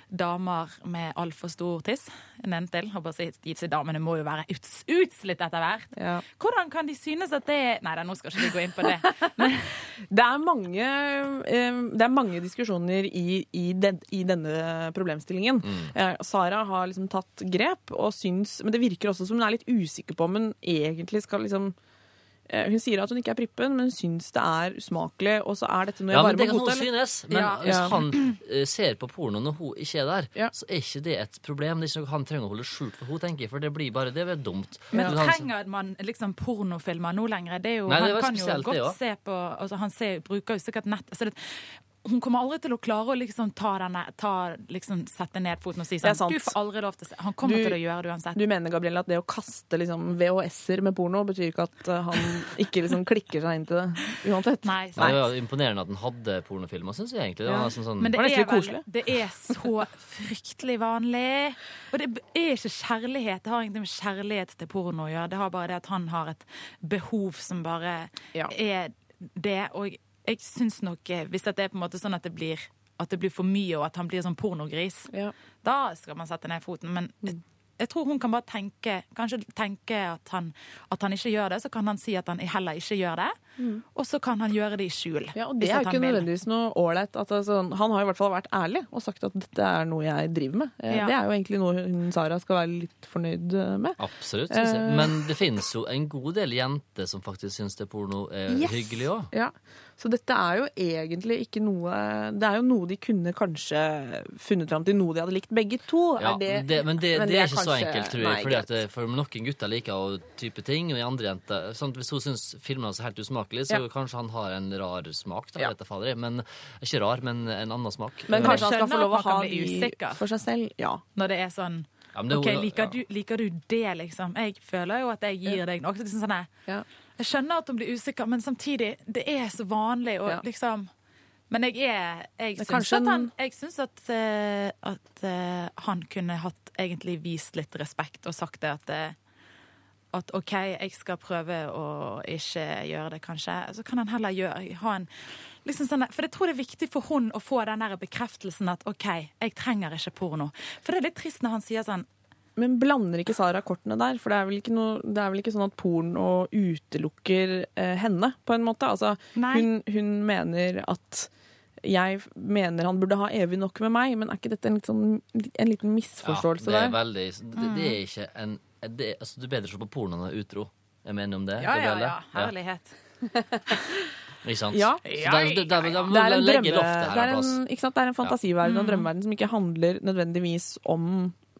damer med altfor stor tiss. Håper bare gitt Disse damene må jo være uts utslitt etter hvert. Ja. Hvordan kan de synes at det Nei da, nå skal ikke vi gå inn på det. Det er mange, eh, det er mange diskusjoner i, i, den, i denne problemstillingen. Mm. Sara har liksom tatt grep, og syns, men det virker også som hun er litt usikker på om hun egentlig skal liksom eh, Hun sier at hun ikke er prippen, men hun syns det er usmakelig. Og så er dette noe jeg Ja, bare det må kan hun godta. synes. Men Ja. hvis Ja. han eh, ser på porno når hun ikke er der, Ja. så er ikke det et problem. Det er ikke noe han trenger å holde skjult for hun tenker jeg, for det blir bare det blir dumt. Men han- trenger man liksom pornofilmer nå lenger? Det er jo, Nei, det han kan jo godt se på altså Han ser, bruker jo sikkert nett altså det, Hun kommer aldri til å klare å liksom ta denne ta, liksom Sette ned foten og si Det er sånn sant. Du får aldri lov til å se Han kommer Du- til å gjøre det uansett. Du mener Gabrielle, at det å kaste liksom VHS-er med porno betyr ikke at eh, han ikke liksom klikker seg inn til det uansett? Nei, Nei, det var imponerende at han hadde pornofilmer, syns jeg egentlig. Det var Ja. nesten sånn, Men det var er, vel, det er så fryktelig vanlig. Og det er ikke kjærlighet. Det har ingenting med kjærlighet til porno å gjøre. Det har bare det at han har et behov som bare Ja. er det. Og jeg syns nok, eh, hvis det er på en måte sånn at det blir at det blir for mye, og at han blir sånn pornogris, Ja. da skal man sette ned foten. Men jeg, jeg tror hun kan bare tenke Kanskje tenke at han, at han ikke gjør det, så kan han si at han heller ikke gjør det. Og så kan han gjøre det i skjul. Ja, og Det er jo ikke nødvendigvis noe ålreit. altså, Han har i hvert fall vært ærlig og sagt at dette er noe jeg driver med. Eh, Ja. Det er jo egentlig noe hun Sara skal være litt fornøyd eh, med. Absolutt. Synes jeg. Eh. Men det finnes jo en god del jenter som faktisk syns det porno er Yes! hyggelig òg. Ja. Så dette er jo egentlig ikke noe Det er jo noe de kunne kanskje funnet fram til noe de hadde likt begge to. Ja, er det, det, men det, men det er ikke så enkelt, tror jeg. Nei, fordi at det- for Noen gutter liker å type ting, og i andre jenter sånn, Hvis hun syns filmene er helt usmakelig, så Ja. kanskje han har en rar smak. Da, Ja. fader, men Ikke rar, men en annen smak. Men Eh, kanskje han skal få lov å ha de usikker. for seg selv. Ja. Når det er sånn ja, det OK, liker, ja. du, liker du det, liksom? Jeg føler jo at jeg gir deg noe. Liksom sånn her, Ja. Jeg skjønner at hun blir usikker, men samtidig, det er så vanlig. Og Ja. liksom Men jeg er Jeg syns at, han, jeg syns at, uh, at uh, han kunne hatt egentlig vist litt respekt og sagt det at eh, at OK, jeg skal prøve å ikke gjøre det, kanskje. Så kan han heller gjøre, ha en liksom sånn, For jeg tror det er viktig for hun å få den der bekreftelsen at OK, jeg trenger ikke porno. For det er litt trist når han sier sånn Men blander ikke Sara kortene der? For det er vel ikke, noe, det er vel ikke sånn at porno utelukker eh, henne, på en måte? Altså, hun, hun mener at jeg mener han burde ha evig nok med meg, men er ikke dette en, litt sånn, en liten misforståelse ja, det er der? veldig det, det er ikke en det, altså, Du er bedre å se på porno enn utro. Jeg mener om det? Ja, ja, ja. Herlighet. Ikke sant? Ja. Så der, der, der, der, Det er en, drømme, loftet det er en en, ikke sant? Det er en fantasiverden og drømmeverden som ikke handler nødvendigvis om,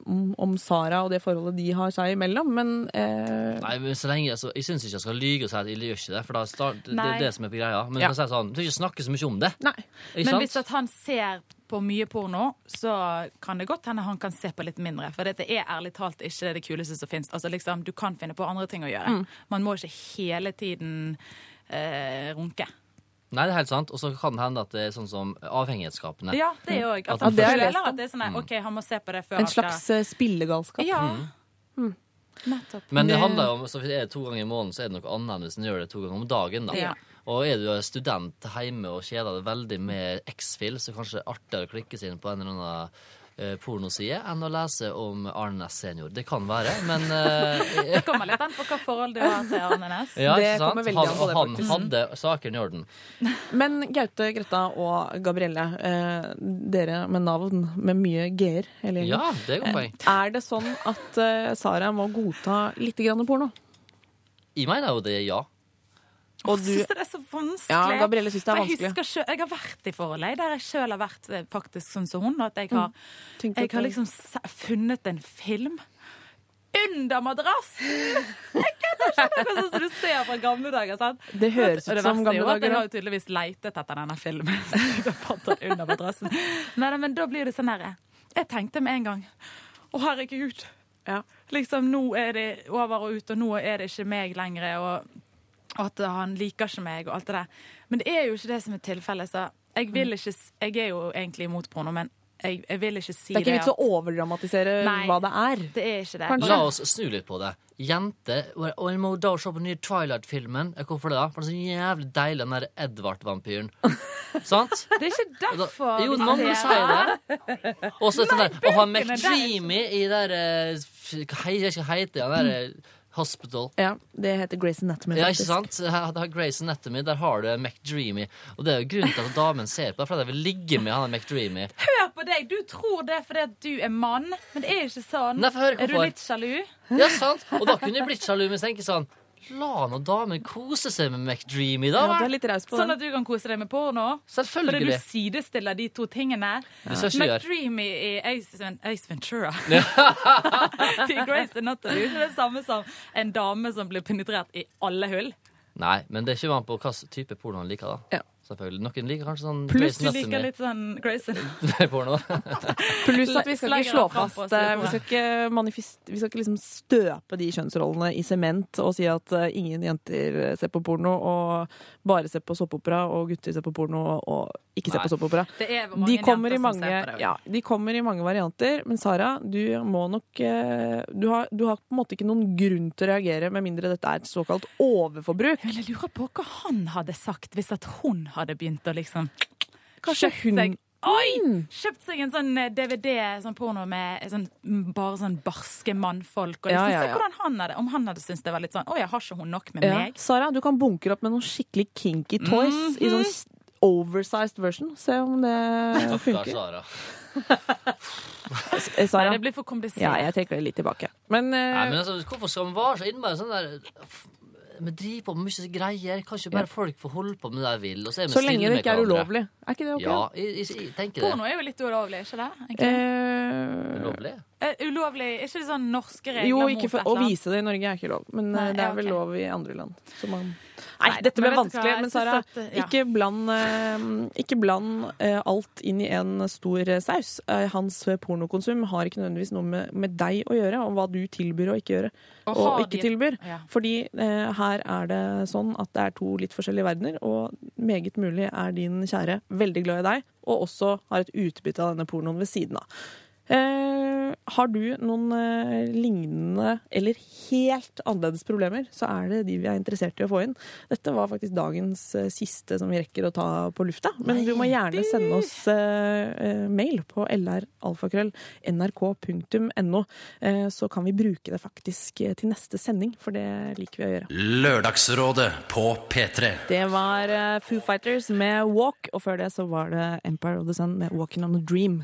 om, om Sara og det forholdet de har seg imellom, men eh, Nei, men så lenge, altså, Jeg syns ikke jeg skal lyge og si at jeg gjør ikke det, for da start, det, det er det som er på greia. Men Ja. si sånn, du skal ikke snakke så mye om det. Nei. Men sant? hvis at han ser på mye porno, så kan det godt hende han kan se på litt mindre. For dette er ærlig talt ikke det kuleste som fins. Altså, liksom, du kan finne på andre ting å gjøre. Mm. Man må ikke hele tiden eh, runke. Nei, det er helt sant. Og så kan det hende at det er sånn som avhengighetsskapende. Ja, det. At At har jeg føler lest om. at det er sånn at, OK, han må se på det før en slags skal slags eh, spillegalskap. Ja. Mm. Nettopp. Men det Det- handler jo om, så hvis det er to ganger i måneden, så er det noe annet enn hvis en gjør det to ganger om dagen. da. Ja. Og er du student hjemme og kjeder deg veldig med X-Fill, så kanskje det kanskje artigere å klikke seg inn på en eller annen eh, pornoside enn å lese om Arne Næss senior. Det kan være, men uh, Det kommer litt an på hva forhold du har til Arne Næss. ja, Det ikke sant? Han, og han hadde saken i orden. Men Gaute, Greta og Gabrielle, eh, dere med navn med mye g-er. Ja, det er godt poeng. Er det sånn at eh, Sara må godta litt grann porno? Jeg mener jo det er ja. Og du syns det er så vanskelig. Ja, Gabrielle synes det er vanskelig. jeg selv, jeg har vært i forhold der jeg sjøl har vært eh, faktisk sånn som hun. At jeg har, mm. jeg har liksom funnet en film under madrassen! Jeg kødder ikke! Det sånn som du ser fra gamle dager. sant? Det høres ut som gamle dager. Jeg har jo tydeligvis leitet etter denne filmen. Så fant den under madrassen. Nei, nei, men da blir det sånn herre Jeg tenkte med en gang Å, herregud. Ja. Liksom, nå er det over og ut, og nå er det ikke meg lenger. Og at han liker ikke meg og alt det der. Men det er jo ikke det som er tilfellet. Så jeg vil ikke Jeg er jo egentlig imot porno, men jeg, jeg vil ikke si Det Det er ikke vits å at overdramatisere Nei. hva det er. Det er ikke det. Kanskje. La oss snu litt på det. Jenter Og jeg må da se på den nye Twilight-filmen. Eh, Hvorfor det? da? For det er så jævlig deilig, den der Edvard-vampyren. Sant? Det er ikke derfor. da- Jo, ser sier det. Og så sånn der, å ha. McDreamy i der eh, Hva heter han den der eh, Hospital. Ja, det heter Grace Anatomy. Ja, ikke sant? Her det har Grace Anatomy, der har du McDreamy. Og det er jo grunnen til at damen ser på det, fordi de vil ligge med han McDreamy. Hør på deg! Du tror det fordi at du er mann, men det er ikke sånn. Nei, er du litt sjalu? Ja, sant? Og da kunne du blitt sjalu, men jeg tenker sånn La nå damen kose seg med McDreamy, da. Ja, du er litt raus på Sånn den. at du kan kose deg med porno? Selvfølgelig. Fordi du sidestiller de to tingene. Ja. McDreamy i Ace, Ace Ventura. I Grace Anatomy. Det er det samme som en dame som blir penetrert i alle hull. Nei, men det er ikke an på hvilken type porno han liker, da. Ja. Selvfølgelig. Noen liker kanskje sånn Pluss vi liker litt sånn Grace porno. Pluss at vi skal ikke slå fast eh, Vi skal ikke, manifest, vi skal ikke liksom støpe de kjønnsrollene i sement og si at eh, ingen jenter ser på porno, og bare ser på såpeopera, og gutter ser på porno og ikke ser Nei. på såpeopera. Er De kommer, i mange, det. ja, de kommer i mange varianter, men Sara, du må nok eh, du har, du har på en måte ikke noen grunn til å reagere, med mindre dette er et såkalt overforbruk. Jeg lurer på hva han hadde sagt hvis at hun hadde begynt å liksom Kanskje hun seg, Oi! Kjøpt seg en sånn eh, DVD, sånn porno med sånn, mm, bare sånn barske mannfolk. Og Ja, ja, ja, Se hvordan han hadde, om han hadde syntes det var litt sånn Oi, har ikke hun nok med Ja. meg? Sara, du kan bunkre opp med noen skikkelig kinky toys i sånn oversized version. Se om det funker. Sara. Sara. Nei, det blir for komplisert. ja, jeg trekker det litt tilbake. Men, uh... Nei, men altså, hvorfor skal man være så innmari sånn der Vi driver på med mye greier. Kan ikke bare folk få holde på med det de vil? Og så er vi så lenge det ikke er ulovlig. Er ikke det ok? Ja, jeg, jeg, jeg tenker det. Porno er jo litt ulovlig, ikke det? egentlig? Eh, Ulovlig. Uh, ulovlig, er ikke det sånn norske regler jo, mot ikke for, et å eller annet? vise det i Norge er ikke lov. Men eh, Nei, det er vel okay. lov i andre land. Så man... Nei, Nei, dette ble vanskelig. Men Sara, at, ja. ikke bland, eh, ikke bland uh, alt inn i en stor eh, saus. Eh, hans pornokonsum har ikke nødvendigvis noe med, med deg å gjøre, og hva du tilbyr og ikke gjøre. Og Og, ikke tilbyr. Ja. Fordi uh, her er det sånn at det er to litt forskjellige verdener, og meget mulig er din kjære veldig glad i deg, og også har et utbytte av denne pornoen ved siden av. Eh, har du noen eh, lignende eller helt annerledes problemer, så er det de vi er interessert i å få inn. Dette var faktisk dagens eh, siste som vi rekker å ta på lufta. Men du må gjerne sende oss eh, eh, mail på lralfakrøll.nrk.no, eh, så kan vi bruke det faktisk til neste sending, for det liker vi å gjøre. Lørdagsrådet på P3. Det var eh, Foo Fighters med Walk, og før det så var det Empire of the Sun med Walking on a Dream.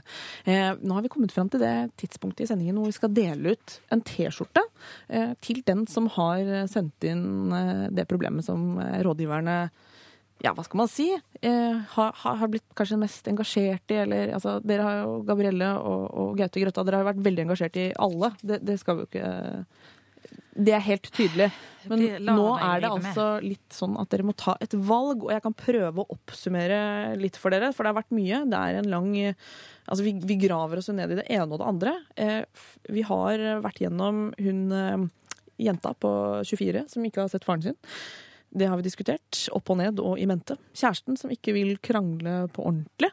Eh, nå har vi kommet fram til det tidspunktet i sendingen hvor vi skal dele ut en T-skjorte eh, til den som har eh, sendt inn eh, det problemet som rådgiverne ja, hva skal man si? Eh, har, har blitt kanskje mest engasjert i, eller altså, Dere har jo Gabrielle og, og Gaute Grøtta, dere har jo vært veldig engasjert i alle. Det, det skal vi jo ikke Det er helt tydelig. Men nå er det altså litt sånn at dere må ta et valg, og jeg kan prøve å oppsummere litt for dere, for det har vært mye. Det er en lang Altså, vi, vi graver oss jo ned i det ene og det andre. Eh, vi har vært gjennom hun eh, jenta på 24 som ikke har sett faren sin. Det har vi diskutert. Opp og ned og i mente. Kjæresten som ikke vil krangle på ordentlig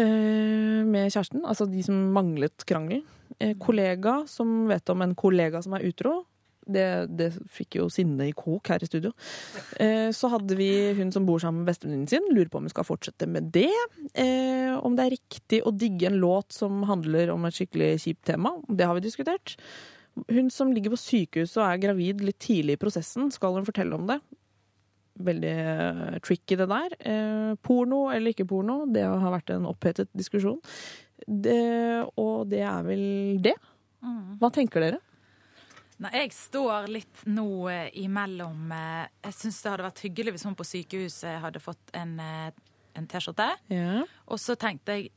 eh, med kjæresten. Altså de som manglet krangelen. Eh, kollega som vet om en kollega som er utro. Det, det fikk jo sinne i kok her i studio. Eh, så hadde vi hun som bor sammen med bestevenninnen sin. Lurer på om hun skal fortsette med det. Eh, om det er riktig å digge en låt som handler om et skikkelig kjipt tema. Det har vi diskutert. Hun som ligger på sykehuset og er gravid litt tidlig i prosessen, skal hun fortelle om det? Veldig eh, tricky, det der. Eh, porno eller ikke porno, det har vært en opphetet diskusjon. Det, og det er vel det. Hva tenker dere? Nei, jeg står litt nå eh, imellom eh, Jeg syns det hadde vært hyggelig hvis hun på sykehuset hadde fått en, eh, en T-skjorte. Ja. Og så tenkte jeg,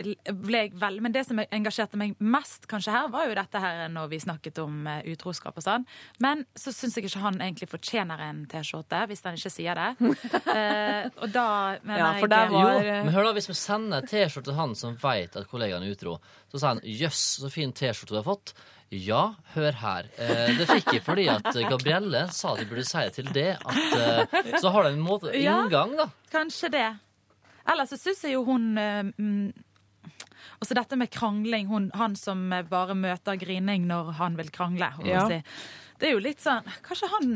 ble jeg vel, Men det som engasjerte meg mest kanskje her, var jo dette her når vi snakket om utroskap og sånn. Men så syns jeg ikke han egentlig fortjener en T-skjorte, hvis han ikke sier det. Eh, og da mener Ja, for jeg der var- Jo, men hør da, hvis vi sender T-skjorte til han som vet at kollegaen er utro, så sier han 'jøss, så fin T-skjorte du har fått'. Ja, hør her. Eh, det fikk jeg fordi at Gabrielle sa at jeg burde si til det. At, eh, så har det en måte inngang, da. Ja, Kanskje det. Ellers så syns jeg jo hun eh, mm, Også dette med krangling. Hun, han som bare møter grining når han vil krangle. Ja. Si. Det er jo litt sånn Kanskje han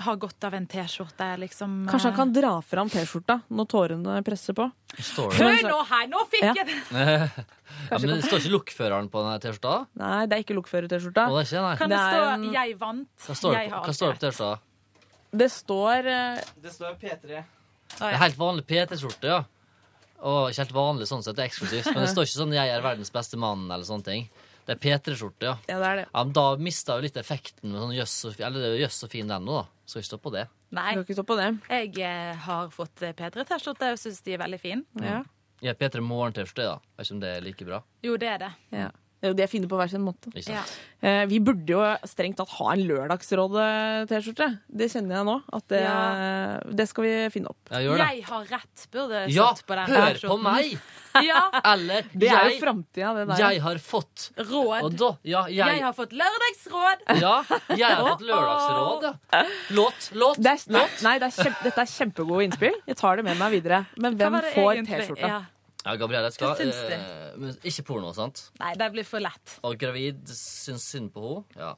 har godt av en T-skjorte, liksom. Kanskje han kan dra fram T-skjorta når tårene presser på. Hør nå her, nå fikk Ja. jeg det! ja, men det står ikke lokføreren på denne T-skjorta? Nei, det er ikke lokfører-T-skjorta. Er. Kan det, Det stå en- 'jeg vant'? Hva står jeg på, har hva står det på T-skjorta? Det står eh, Det står P3. rett. Det er helt vanlig PT-skjorte, ja. Og ikke helt vanlig sånn sett, det er eksklusivt. Men det står ikke sånn 'jeg er verdens beste mann' eller sånne ting. Det er P3-skjorte, ja. Ja, det er det. ja men da mista jo litt effekten med sånn jøss og, eller det er jo jøss og fin den nå, da. Skal ikke stå på det. Nei, Skal ikke stå på det. jeg eh, har fått eh, P3-T-skjorte og syns de er veldig fine. Ja. Ja, P3 Morgen-T-skjorte, da. Vet ikke om det er like bra. Jo, det er det. Ja. Jo, De er fine på hver sin måte. Ja. Eh, vi burde jo strengt tatt ha en Lørdagsrådet-T-skjorte. Det kjenner jeg nå. At det, det skal vi finne opp. Jeg, gjør det. Jeg har rett, burde Ja, stått på den hør på meg! Ja, Eller Det er jo jeg, framtida, det der. jeg har fått råd. Og da Ja, Jeg jeg, har fått lørdagsråd! ja, jeg har fått lørdagsråd, ja. Låt, låt, Det er, låt. nei det er kjempe, dette er kjempegode innspill. Jeg tar det med meg videre. Men hvem får? T-skjorta? Ja. Ja, Gabrielle skal Hva syns du? eh, men Ikke porno, sant? Nei, det blir for lett. Og gravid syns synd på henne. Ja.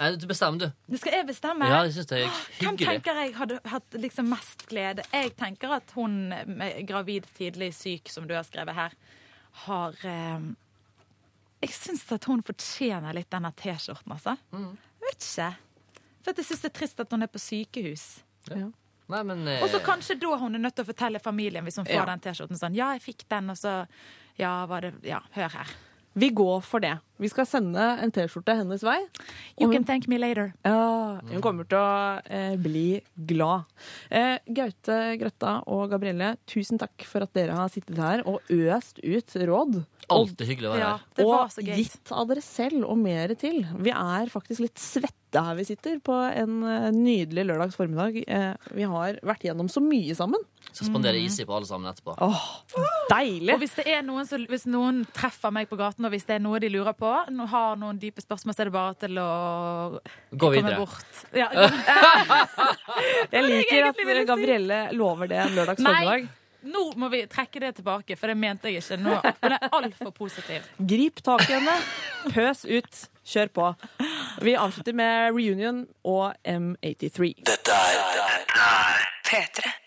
Nei, du bestemmer, du. Det skal jeg bestemme. Ja, det syns jeg er Hvem hyggelig. tenker jeg hadde hatt liksom mest glede? Jeg tenker at hun med gravid tidlig syk, som du har skrevet her, har eh, Jeg syns at hun fortjener litt denne T-skjorten, altså. Mm. Jeg vet ikke. For at jeg syns det er trist at hun er på sykehus. Nei, men eh, Og så kanskje da hun er nødt til å fortelle familien hvis hun får Ja. den T-skjorten sånn Ja, jeg fikk den, og så Ja, var det Ja, hør her. Vi går for det. Vi skal sende en T-skjorte hennes vei. You can thank me later. ja, hun kommer til å eh, bli glad. Eh, Gaute, Grøtta og Gabrielle, tusen takk for at dere har sittet her og øst ut råd. Alt alltid hyggelig å være Ja, her. og gitt av dere selv og mer til. Vi er faktisk litt svette her vi sitter på en eh, nydelig lørdags formiddag. Eh, vi har vært gjennom så mye sammen. Så spandere mm. Easy på alle sammen etterpå. Oh, deilig! Og hvis det er noen, så, hvis noen treffer meg på gaten, og hvis det er noe de lurer på, har noen dype spørsmål, så er det bare til å Gå komme videre. bort. Ja, Jeg liker at. Gabrielle lover det en lørdags formiddag. nå må vi trekke det tilbake, for det mente jeg ikke. Nå, hun er altfor positiv. Grip tak i henne, pøs ut, kjør på. Vi avslutter med Reunion og M83. Dette er P3.